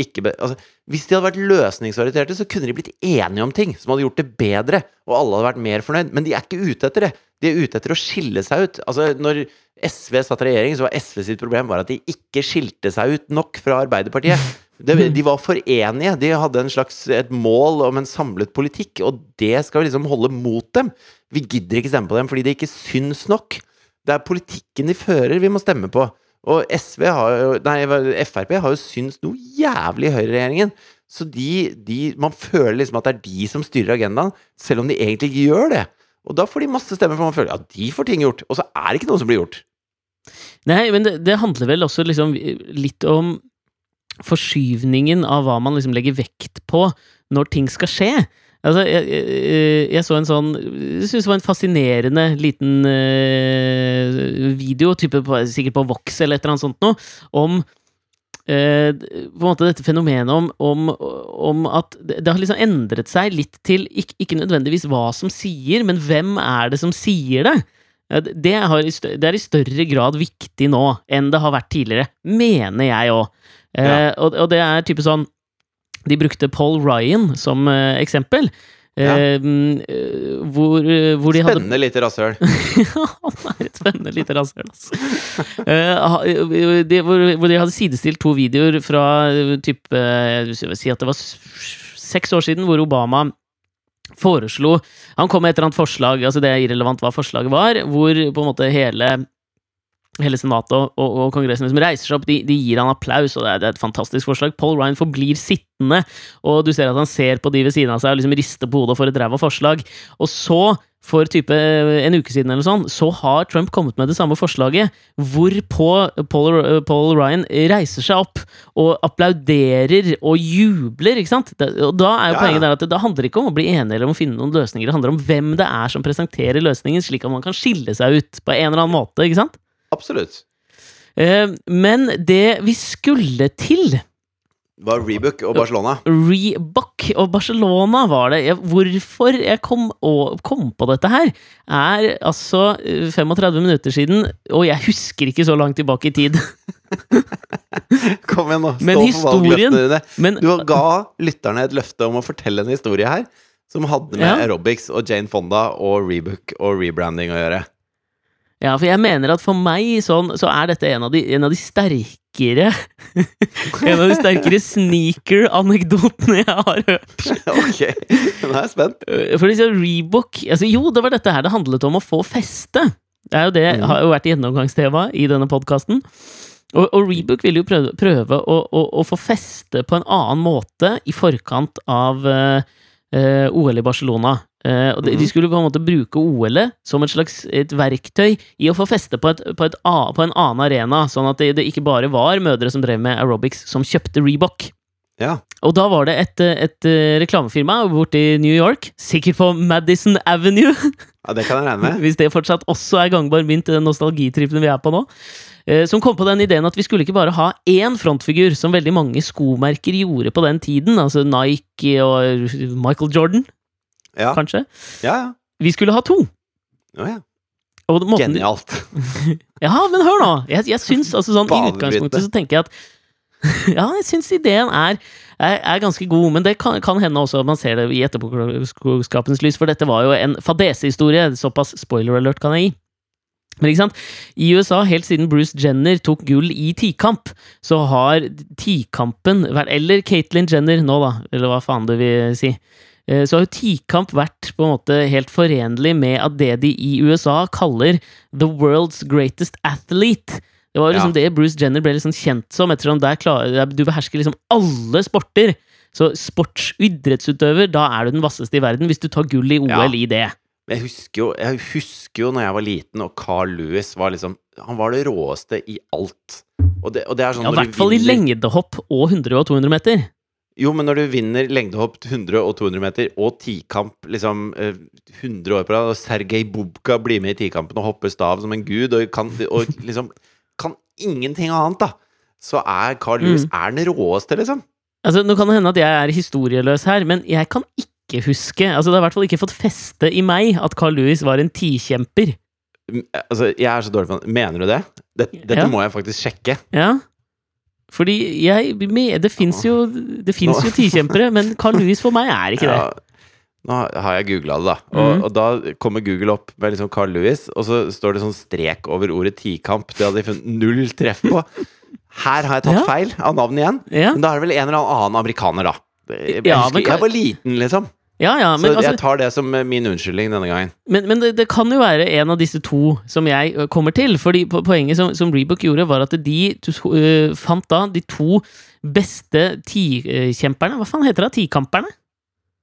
ikke be, altså, Hvis de hadde vært løsningsorienterte, så kunne de blitt enige om ting som hadde gjort det bedre, og alle hadde vært mer fornøyd, men de er ikke ute etter det. De er ute etter å skille seg ut. Altså, når SV satt i regjering, så var SV sitt problem var at de ikke skilte seg ut nok fra Arbeiderpartiet. Det, de var forenige. De hadde slags, et mål om en samlet politikk, og det skal vi liksom holde mot dem. Vi gidder ikke stemme på dem fordi det ikke syns nok. Det er politikken de fører vi må stemme på. Og SV har jo, nei, Frp har jo syntes noe jævlig i høyreregjeringen. Så de, de Man føler liksom at det er de som styrer agendaen, selv om de egentlig ikke gjør det. Og da får de masse stemmer, for man føler at de får ting gjort. Og så er det ikke noe som blir gjort. Nei, men det, det handler vel også liksom litt om forskyvningen av hva man liksom legger vekt på når ting skal skje. Altså, jeg, jeg, jeg så en sånn Jeg syns det var en fascinerende liten eh, video, på, sikkert på Vox eller et eller annet sånt noe, om eh, på en måte dette fenomenet om, om, om at det har liksom endret seg litt til ikke, ikke nødvendigvis hva som sier, men hvem er det som sier det? Ja, det- er i større grad viktig nå enn det har vært tidligere, mener jeg òg. Eh, Ja. og, det er type sånn De brukte Paul Ryan som eh, eksempel. Ja. Eh, mm, eh, hvor, uh, hvor de hadde Spennende lite rasshøl. Han er et spennende lite rasshøl, altså. uh, de, hvor, hvor de hadde sidestilt to videoer fra type Jeg vil si at det var seks år siden, hvor Obama foreslo Han kom med et eller annet forslag, altså det er irrelevant hva forslaget var, hvor på en måte hele Hele Senatet og, og, og Kongressen liksom reiser seg opp, de, de gir han applaus, og det er, det er et fantastisk forslag. Paul Ryan forblir sittende, og du ser at han ser på de ved siden av seg og liksom rister på hodet for et ræva forslag. Og så, for type en uke siden eller sånn, så har Trump kommet med det samme forslaget, hvorpå Paul, Paul Ryan reiser seg opp og applauderer og jubler, ikke sant? Og da er jo Ja, ja. poenget der at det, det handler ikke om å bli enig eller om å finne noen løsninger, det handler om hvem det er som presenterer løsningen, slik at man kan skille seg ut på en eller annen måte, ikke sant? Absolutt. Eh, men det vi skulle til Var Rebook og Barcelona. Rebook og Barcelona var det. Jeg, hvorfor jeg kom, og, kom på dette her, er altså eh, 35 minutter siden, og jeg husker ikke så langt tilbake i tid. Kom igjen, nå. Stå Men historien-. Men Du ga lytterne et løfte om å fortelle en historie her som hadde med Ja. aerobics og Jane Fonda og Rebook og rebranding å gjøre. Ja, for jeg mener at for meg sånn, så er dette en av de, en av de sterkere En av de sterkere sneaker-anekdotene jeg har hørt. ok, nå er jeg spent. Øh, For liksom Reebok altså, Jo, det var dette her det handlet om å få feste. Det er jo det mm. har jo vært gjennomgangstema i denne podkasten. Og, og Rebook ville jo prøve, prøve å, å, å få feste på en annen måte i forkant av uh, uh, OL i Barcelona. Eh, og de, de Mhm. skulle på en måte bruke OL-et som et slags et verktøy i å få feste på, et, på, et, på en annen arena, sånn at det, det ikke bare var mødre som drev med aerobics, som kjøpte Reebok. Ja. Og da var det et, et, eh, reklamefirma i New York, sikkert på Madison Avenue, ja, det kan jeg regne med. hvis det fortsatt også er gangbar mynt i den nostalgitrippen vi er på nå, Uh, som kom på den ideen at vi skulle ikke bare ha én frontfigur, som veldig mange skomerker gjorde på den tiden, altså Nike og Michael Jordan, Ja, kanskje. ja. ja. Vi skulle ha to. Ja, ja. Og måten, Genialt. Ja, men hør nå! Jeg, jeg syns altså sånn I Banebrytende. utgangspunktet så tenker jeg at Ja, jeg syns ideen er, er, er ganske god, men det kan, kan hende også at man ser det i etterpåklokskapens lys, for dette var jo en fadesehistorie. Såpass spoiler alert kan jeg gi. Men ikke sant? I USA, helt siden Bruce Jenner tok gull i tikamp, så har tikampen vært Eller Caitlyn Jenner nå, da, eller hva faen du vil si. Eh, Så har jo tikamp vært på en måte helt forenlig med at det de i USA kaller the world's greatest athlete. Det var liksom det Bruce Jenner ble liksom kjent som, ettersom der klarer, du behersker liksom alle sporter. Så sportsidrettsutøver, da er du den vasseste i verden, hvis du tar gull i OL Ja. i det. Jeg husker jo, jeg husker jo når jeg var liten, og Carl Lewis var liksom Han var det råeste i alt. Og det, og det er sånn Ja, I hvert fall i lengdehopp og 100 og 200 meter. Jo, men når du vinner lengdehopp 100 og 200 meter, og tikamp liksom eh, 100 år på rad, og Sergej Bubka blir med i tikampen og hopper stav som en gud, og kan, og liksom kan ingenting annet, da, så er Carl Lewis Mm. er den råeste, liksom. Altså, Nå kan det hende at jeg er historieløs her, men jeg kan ikke huske Altså, Det har i hvert fall ikke fått feste i meg at Carl Lewis var en tikjemper. Mm, Altså, jeg er så dårlig på det. Mener du det? Dette, dette Ja. må jeg faktisk sjekke. Ja. Fordi jeg med, Det fins jo, det jo tikjempere, men Carl Lewis for meg er ikke det. Ja, nå har jeg googla det, da. Og, mm. og da kommer Google opp med liksom Carl Lewis, og så står det sånn strek over ordet tikamp. Det hadde de funnet null treff på. Her har jeg tatt Ja. feil av navnet igjen. Ja, Men da er det vel en eller annen amerikaner, da. Jeg, Ja, husker, men jeg var liten, liksom. Ja, ja men, Så altså, jeg tar det som eh, min unnskyldning denne gangen. men, men det, det kan jo være en av disse to som jeg kommer til. Fordi Poenget som, som Rebook gjorde, var at de uh, fant da de to beste tikjemperne Hva faen heter det? Tikamperne?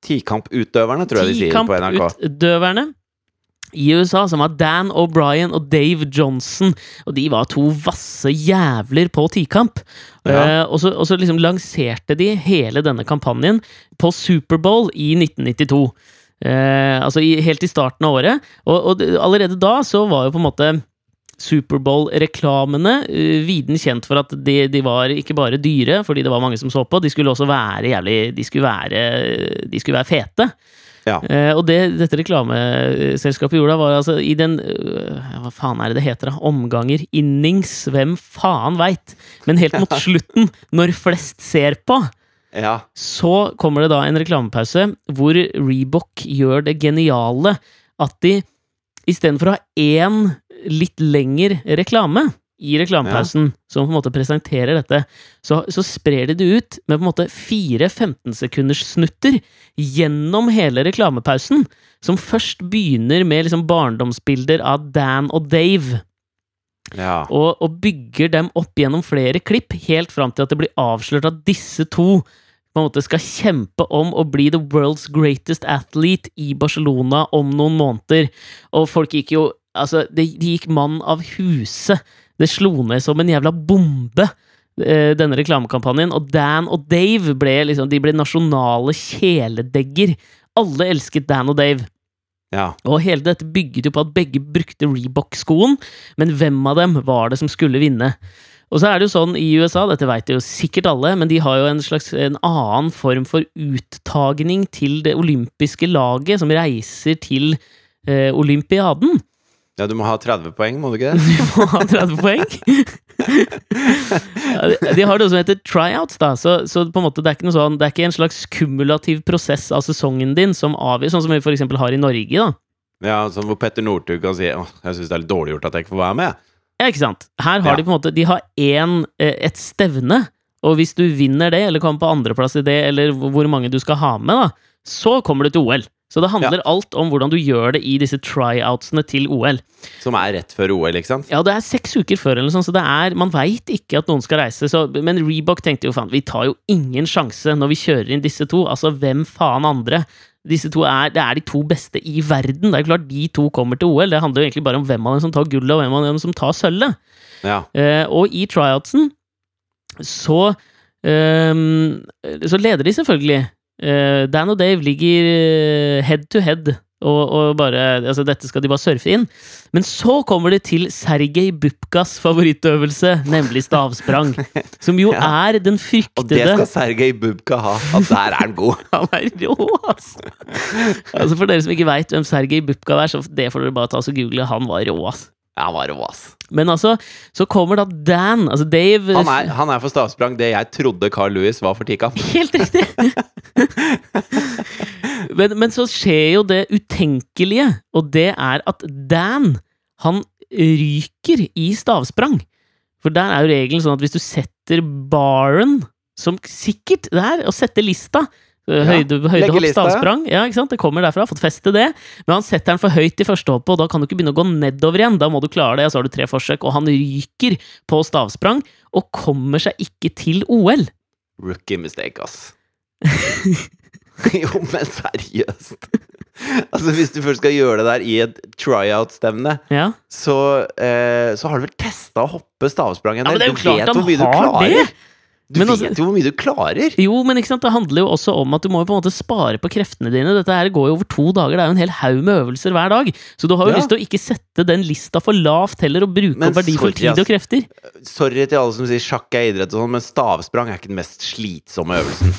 Tikamputøverne, tror jeg de sier på NRK. Tikamputøverne i USA, som var Dan O'Brien og Dave Johnson. Og de var to vasse jævler på tikamp. Ja. Uh, og, så, og så liksom lanserte de hele denne kampanjen på Superbowl i 1992. Uh, altså i, helt i starten av året. Og, og allerede da så var jo på en måte Superbowl-reklamene uh, viden kjent for at de, de var ikke bare dyre, fordi det var mange som så på, de skulle også være jævlig De skulle være, de skulle være fete. Ja. Eh, og det dette reklameselskapet gjorde, da, var altså i den øh, Hva faen er det det heter, da? Omganger? Innings? Hvem faen veit? Men helt mot slutten, når flest ser på, Ja. så kommer det da en reklamepause hvor Reebok gjør det geniale at de istedenfor å ha én litt lengre reklame i reklamepausen, som på en måte presenterer dette, så, så sprer de det ut med på en måte fire 15-sekunders snutter gjennom hele reklamepausen, som først begynner med liksom barndomsbilder av Dan og Dave ja. og, og bygger dem opp gjennom flere klipp, helt fram til at det blir avslørt at disse to på en måte skal kjempe om å bli the world's greatest athlete i Barcelona om noen måneder. Og folk gikk jo Altså, det, de gikk mann av huset. Det slo ned som en jævla bombe, eh, denne reklamekampanjen. Og Dan og Dave ble liksom De ble nasjonale kjæledegger. Alle elsket Dan og Dave. ja. Og hele dette bygget jo på at begge brukte Reebok-skoen, men hvem av dem var det som skulle vinne? Og så er det jo sånn i USA, dette vet jo sikkert alle, men de har jo en slags en annen form for uttagning til det olympiske laget som reiser til eh, olympiaden. Ja, du må ha 30 poeng, må du ikke det? Du må ha 30 poeng. de- har noe som heter tryouts, da. Så, så på en måte det er ikke noe sånn Det er ikke en slags kumulativ prosess av sesongen din som avgjør, sånn som vi eksempel har i Norge, da. Ja, sånn hvor Petter Northug kan si Åh, jeg syns det er litt dårlig gjort at jeg ikke får være med. Ja, ikke sant? Her har Ja. de på en måte De har én, eh, et stevne, og hvis du vinner det, eller kommer på andreplass i det, eller hvor mange du skal ha med, da, så kommer du til OL. Så det handler alt om hvordan du gjør det i disse tryoutsene til OL. Som er rett før OL, ikke sant? Ja, det er seks uker før, eller noe sånt, så det er, man veit ikke at noen skal reise. Så, men Reebok tenkte jo faen, vi tar jo ingen sjanse når vi kjører inn disse to. Altså, hvem faen andre? Disse to er, Det er de to beste i verden. Det er klart de to kommer til OL. Det handler jo egentlig bare om hvem av dem som tar gullet, og hvem av dem som tar sølvet. Ja. Uh, og i tryoutsen så ehm, Så leder de selvfølgelig. Eh, Dan og Dave ligger eh, head to head. Og, og bare, altså Dette skal de bare surfe inn. Men så kommer det til Sergej Bupkas favorittøvelse, nemlig stavsprang. Som jo Ja. er den fryktede Og det skal Sergej Bubka ha. At der er han god. Han er rå, altså! altså For dere som ikke veit hvem Sergej Bupka er, så det får dere bare ta og google. Han var rå, ass. Han var rå, ass. Men altså, så kommer da Dan, altså Dave Han er, han er for stavsprang det jeg trodde Carl Lewis var for Tikam. Helt riktig! men, men så skjer jo det utenkelige, og det er at Dan, han ryker i stavsprang. For der er jo regelen sånn at hvis du setter baren, som sikkert det er, å sette lista Høyde, legge høydehopp, stavsprang. Ja, ikke sant? Det kommer derfra. Fått feste det. Men han setter den for høyt i første hoppet, og da kan du ikke begynne å gå nedover igjen. Da må du klare det, og så har du tre forsøk. Og han ryker på stavsprang, og kommer seg ikke til OL. Rookie mistake, ass. jo, men seriøst. altså, hvis du først skal gjøre det der i et tryout-stevne, Ja. så, eh, så har du vel testa å hoppe stavsprang en Ja, men del? det er jo Du klart vet han har det! Du Men vet altså- jo hvor mye du klarer! Jo, men ikke sant? det handler jo også om at du må jo på en måte spare på kreftene dine. Dette her går jo over to dager, det er jo en hel haug med øvelser hver dag. Så du har jo Ja. lyst til å ikke sette den lista for lavt heller, og bruke Men opp verdifull tid og krefter. Sorry til alle som sier sjakk er idrett og sånn, men stavsprang er ikke den mest slitsomme øvelsen.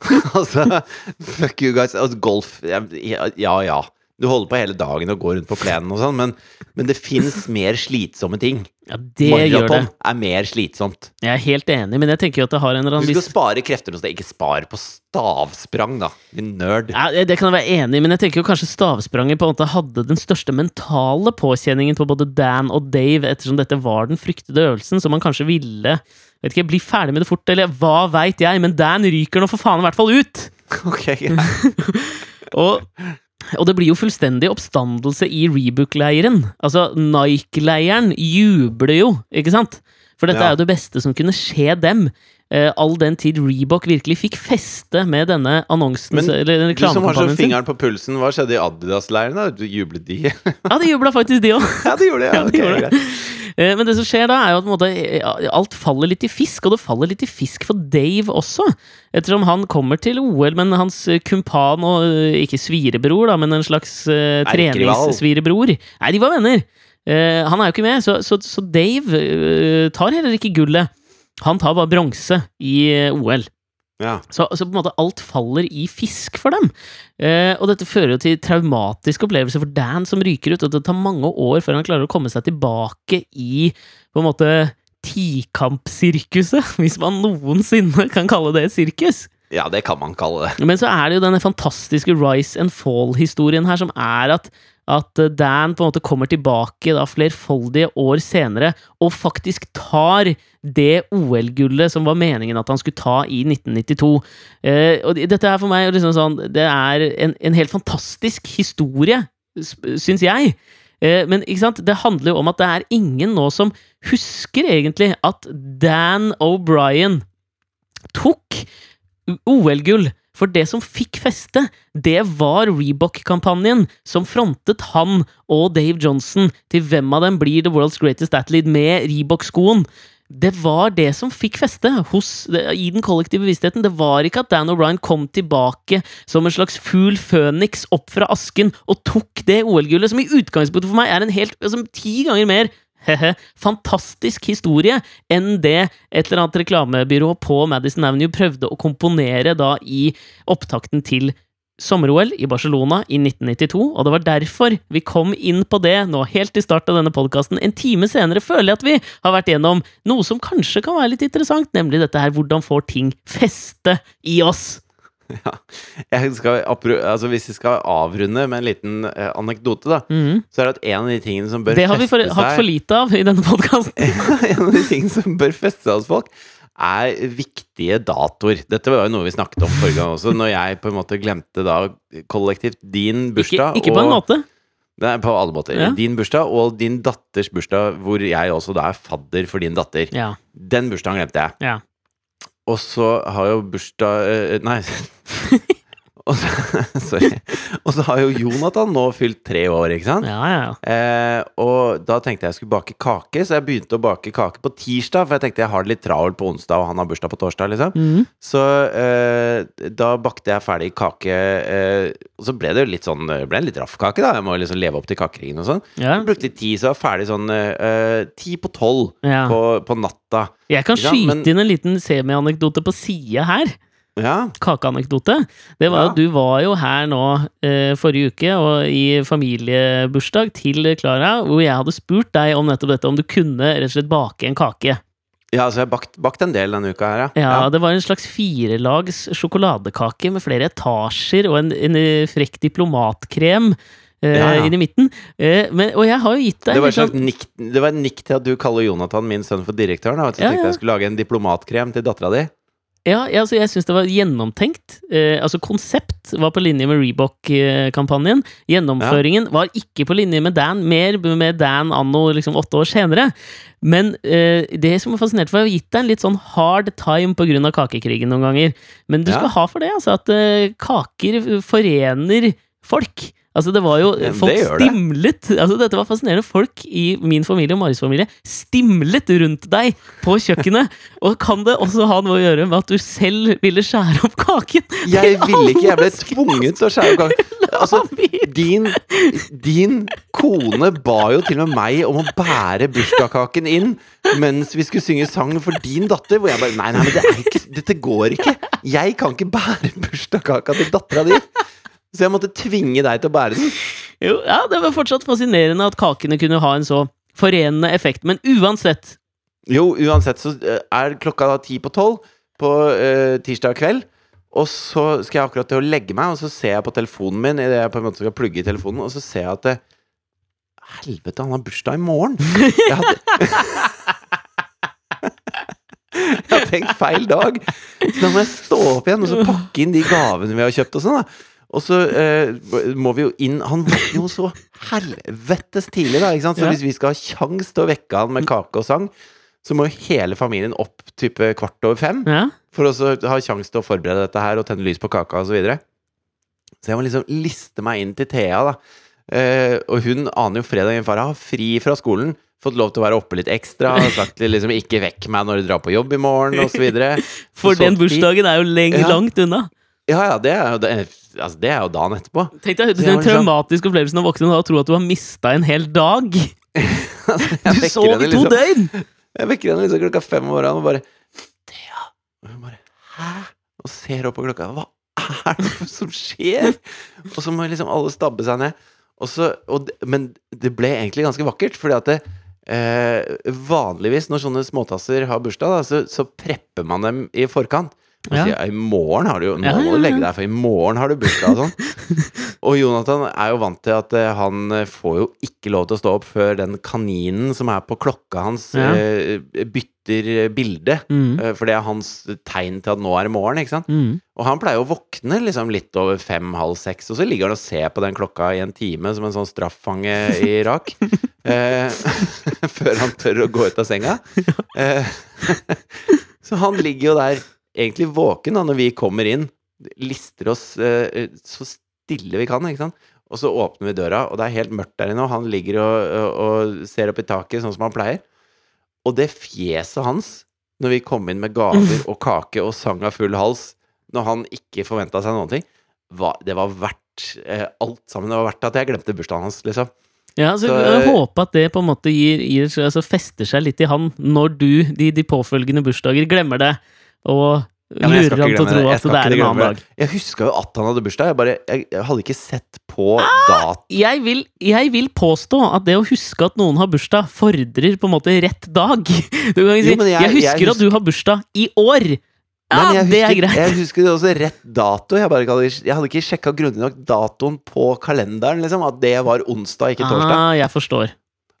altså, fuck you guys. Altså, golf ja, ja ja. Du holder på hele dagen og går rundt på plenen og sånn, men, men det fins mer slitsomme ting. Ja, det gjør det. Maraton er mer slitsomt. Jeg er helt enig, men jeg tenker jo at det har en eller Du skal viss spare krefter hos deg, ikke spare på stavsprang, da. Din nerd. ja, Det kan jeg være enig i, men jeg tenker jo kanskje stavspranget på en måte hadde den største mentale påkjenningen på både Dan og Dave, ettersom dette var den fryktede øvelsen, så man kanskje ville vet ikke, bli ferdig med det fort, eller hva veit jeg, men Dan ryker nå for faen i hvert fall ut! Ok, greit. Og, og det blir jo fullstendig oppstandelse i Rebook-leiren. Altså, Nike-leiren jubler jo, ikke sant? For dette Ja. er jo det beste som kunne skje dem. Eh, all den tid Reebok virkelig fikk feste med denne annonsen Men eller den Du som har så fingeren på pulsen, hva skjedde i Adidas-leiren? da? Jublet de? Ja, de jubla faktisk, de òg. ja, de gjorde det. Ja, Ja, de okay, gjorde det. Eh, Men det som skjer da, er jo at måte, eh, alt faller litt i fisk, og det faller litt i fisk for Dave også. Ettersom han kommer til OL, men hans kumpan og ikke svirebror, da, men en slags uh, treningssvirebror Nei, de var venner! Uh, han er jo ikke med, så, så, så Dave uh, tar heller ikke gullet. Han tar bare bronse i eh, OL. Ja. Så, så på en måte alt faller i fisk for dem. Eh, og dette fører jo til traumatiske opplevelser for Dan som ryker ut, og det tar mange år før han klarer å komme seg tilbake i på en måte tikampsirkuset, hvis man noensinne kan kalle det et sirkus. ja, det kan man kalle det. Men så er det jo denne fantastiske rise and fall-historien her, som er at, at Dan på en måte kommer tilbake da flerfoldige år senere og faktisk tar det OL-gullet som var meningen at han skulle ta i 1992. Eh, og dette er for meg liksom sånn Det er en, en helt fantastisk historie, syns jeg. Eh, men det handler jo om at det er ingen nå som husker egentlig at Dan O'Brien tok OL-gull. For det som fikk feste, det var Reebok-kampanjen som frontet han og Dave Johnson til hvem av dem blir The World's Greatest Athlete med Reebok-skoen. Det var det som fikk feste hos, i den kollektive bevisstheten. Det var ikke at Dan O'Brien kom tilbake som en slags fugl føniks opp fra asken og tok det OL-gullet, som i utgangspunktet for meg er en helt altså, ti ganger mer fantastisk historie enn det et eller annet reklamebyrå på Madison Avenue prøvde å komponere da i opptakten til sommer-OL i Barcelona i 1992, og det var derfor vi kom inn på det nå helt i start av denne podkasten. En time senere føler jeg at vi har vært gjennom noe som kanskje kan være litt interessant, nemlig dette her hvordan får ting feste i oss. Jeg skal, altså, hvis vi skal avrunde med en liten eh, anekdote, da, Mhm. så er det at en av de tingene som bør feste seg Det har vi for, hatt for lite av i denne podkasten. En av de tingene som bør feste seg hos folk, er viktige datoer. Dette var jo noe vi snakket om forrige gang også, når jeg på en måte glemte da kollektivt din bursdag ikke på en måte. Nei, på alle måter. Ja. Din bursdag og din datters bursdag, hvor jeg også da er fadder for din datter. Ja. Den bursdagen glemte jeg. ja. Og så har jo bursdag eh, Nei. Og så, sorry. Og så har jo Jonathan nå fylt tre år, ikke sant? Ja, ja, ja. Eh, og da tenkte jeg jeg skulle bake kake, så jeg begynte å bake kake på tirsdag. For jeg tenkte jeg har det litt travelt på onsdag, og han har bursdag på torsdag. liksom Mm. Så eh, da bakte jeg ferdig kake, eh, og så ble det jo litt sånn ble en litt raff kake, da. Jeg må liksom leve opp til kakeringen og sånn. ja. Brukte litt tid, så jeg var ferdig sånn eh, ti på tolv ja. på, på natta. Jeg kan skyte men- inn en liten semianekdote på sida her. Ja. Kakeanekdote. Det var Ja. at du var jo her nå eh, forrige uke og i familiebursdag til Klara, hvor jeg hadde spurt deg om nettopp dette, om du kunne rett og slett bake en kake. ja, så jeg har bakt, bakt en del denne uka her, ja. Ja, Det var en slags firelags sjokoladekake med flere etasjer og en, en eh, frekk diplomatkrem. eh, Ja, ja. Inn i midten. Eh, men, og jeg har jo gitt deg Det var, et slags nikk, det var en nikk til at du kaller Jonathan min sønn for direktøren. Da. Ja, tenkte ja. jeg skulle lage en diplomatkrem til dattera di. Ja, ja, altså jeg syns det var gjennomtenkt. Eh, altså Konsept var på linje med Reebok-kampanjen. Gjennomføringen var ikke på linje med Dan, mer med Dan anno liksom åtte år senere. Men eh, det som er fascinert, for jeg har gitt deg en litt sånn hard time pga. kakekrigen noen ganger. Men du Ja. skal ha for det, altså, at eh, kaker forener folk. Altså det var jo Ja, Folk det stimlet det. altså Dette var fascinerende. Folk i min familie og Maris familie stimlet rundt deg på kjøkkenet. Og kan det også ha noe å gjøre med at du selv ville skjære opp kaken? Jeg ville ikke, jeg ble tvunget til å skjære opp kaken. Altså, din, din kone ba jo til og med meg om å bære bursdagskaken inn mens vi skulle synge sang for din datter. Hvor jeg bare Nei, nei, men det ikke, dette går ikke. Jeg kan ikke bære bursdagskaka til dattera di. Så jeg måtte tvinge deg til å bære den. Jo, ja, Det var fortsatt fascinerende at kakene kunne ha en så forenende effekt. Men uansett Jo, uansett så eh, er klokka da ti på tolv på uh, tirsdag kveld. Og så skal jeg akkurat til å legge meg, og så ser jeg på telefonen min idet jeg på en måte skal plugge i telefonen, og så ser jeg at det, Helvete, han har bursdag i morgen! Jeg hadde Jeg har tenkt feil dag. Så da må jeg stå opp igjen og så pakke inn de gavene vi har kjøpt. Og sånn da Og så eh, må vi jo inn Han våkner jo så helvetes tidlig, da. Ikke sant? Så Ja. hvis vi skal ha kjangs til å vekke han med kake og sang, så må jo hele familien opp type kvart over fem. Ja, For å så ha kjangs til å forberede dette her og tenne lys på kaka osv. Så, videre. så jeg må liksom liste meg inn til Thea, da. Eh, og hun aner jo fredag far har fri fra skolen. Fått lov til å være oppe litt ekstra. Sagt liksom 'ikke vekk meg når du drar på jobb i morgen', osv. For den bursdagen er jo lenge, Ja. langt unna. Ja, ja, det er jo, det, altså, det er jo dagen etterpå. Tenk deg den liksom- traumatiske opplevelsen av å våkne og tro at du har mista en hel dag. Du vekker sov i to liksom- døgn! Jeg vekker henne liksom klokka fem om morgenen og bare Thea! Og hun bare Hæ? Og ser opp på klokka. Hva er det som skjer? Og så må liksom alle stabbe seg ned. Og så, og, men det ble egentlig ganske vakkert, fordi at det, eh, vanligvis når sånne småtasser har bursdag, da, så, så prepper man dem i forkant. Ja. sier i morgen har du jo Nå må du legge deg, for i morgen har du bursdag og sånn. Og Jonathan er jo vant til at eh, han eh, får jo ikke lov til å stå opp før den kaninen som er på klokka hans, Ja. eh, bytter bilde. Mm. For det er hans tegn til at nå er det morgen, ikke sant? Mm. Og han pleier å våkne liksom litt over fem-halv seks, og så ligger han og ser på den klokka i en time som en sånn straffange i Irak. eh, før han tør å gå ut av senga. Eh, så han ligger jo der egentlig våken da når vi kommer inn. Lister oss eh, så stille vi kan, ikke sant. Og så åpner vi døra, og det er helt mørkt der inne, og han ligger og, og, og ser opp i taket sånn som han pleier. Og det fjeset hans når vi kom inn med gaver og kake og sang av full hals, når han ikke forventa seg noen ting, var, det var verdt eh, alt sammen. Det var verdt at jeg glemte bursdagen hans, liksom. Ja, så Så- jeg håper at det på en måte gir, gir, altså fester seg litt i han når du de, de påfølgende bursdager glemmer det, og Ja, lurer han til å tro at det er en annen dag. Jeg huska jo at han hadde bursdag. Jeg, bare, jeg, jeg hadde ikke sett på Ah! dat... Jeg vil, jeg vil påstå at det å huske at noen har bursdag, fordrer på en måte rett dag. Du kan ikke si Jo, 'jeg, jeg- husker at du har bursdag i år'. Ja, Men jeg det er husker, greit. jeg husker det også rett dato. Jeg, hadde jeg hadde ikke sjekka grundig nok datoen på kalenderen. Liksom, at det var onsdag, ikke torsdag. Ah, jeg forstår.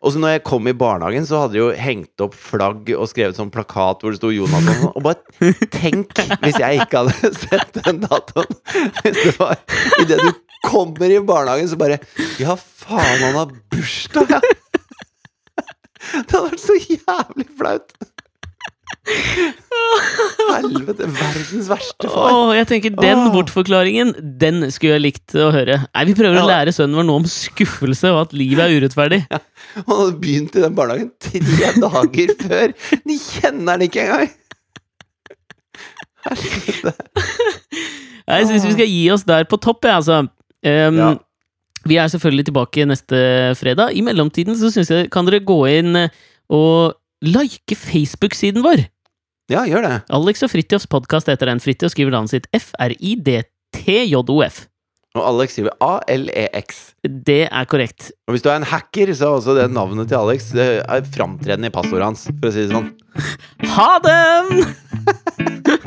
Og så når jeg kom i barnehagen, så hadde de jo hengt opp flagg og skrevet sånn plakat hvor det sto Jonas sånn. Og bare tenk hvis jeg ikke hadde sett den datoen! Hvis det var idet du kommer i barnehagen, så bare Ja, faen, han har bursdag! Det hadde vært så jævlig flaut! Helvete, verdens verste far. Åh, jeg tenker Den Åh. bortforklaringen Den skulle jeg likt å høre. Nei, Vi prøver å lære sønnen vår noe om skuffelse og at livet er urettferdig. Han hadde begynt i den barnehagen tre dager før. De kjenner han ikke engang! Helvete. Jeg syns vi skal gi oss der på topp, jeg, altså. Um, Ja. Vi er selvfølgelig tilbake neste fredag. I mellomtiden så synes jeg kan dere gå inn og like Facebook-siden vår. Ja, gjør det. Alex og Fridtjofs podkast heter den. Fridtjof skriver navnet sitt F-R-I-D-T-J-O-F. Og Alex skriver A-L-E-X. Det er korrekt. Og hvis du er en hacker, så er også det navnet til Alex det er framtredende i passordet hans, for å si det sånn. Ha det!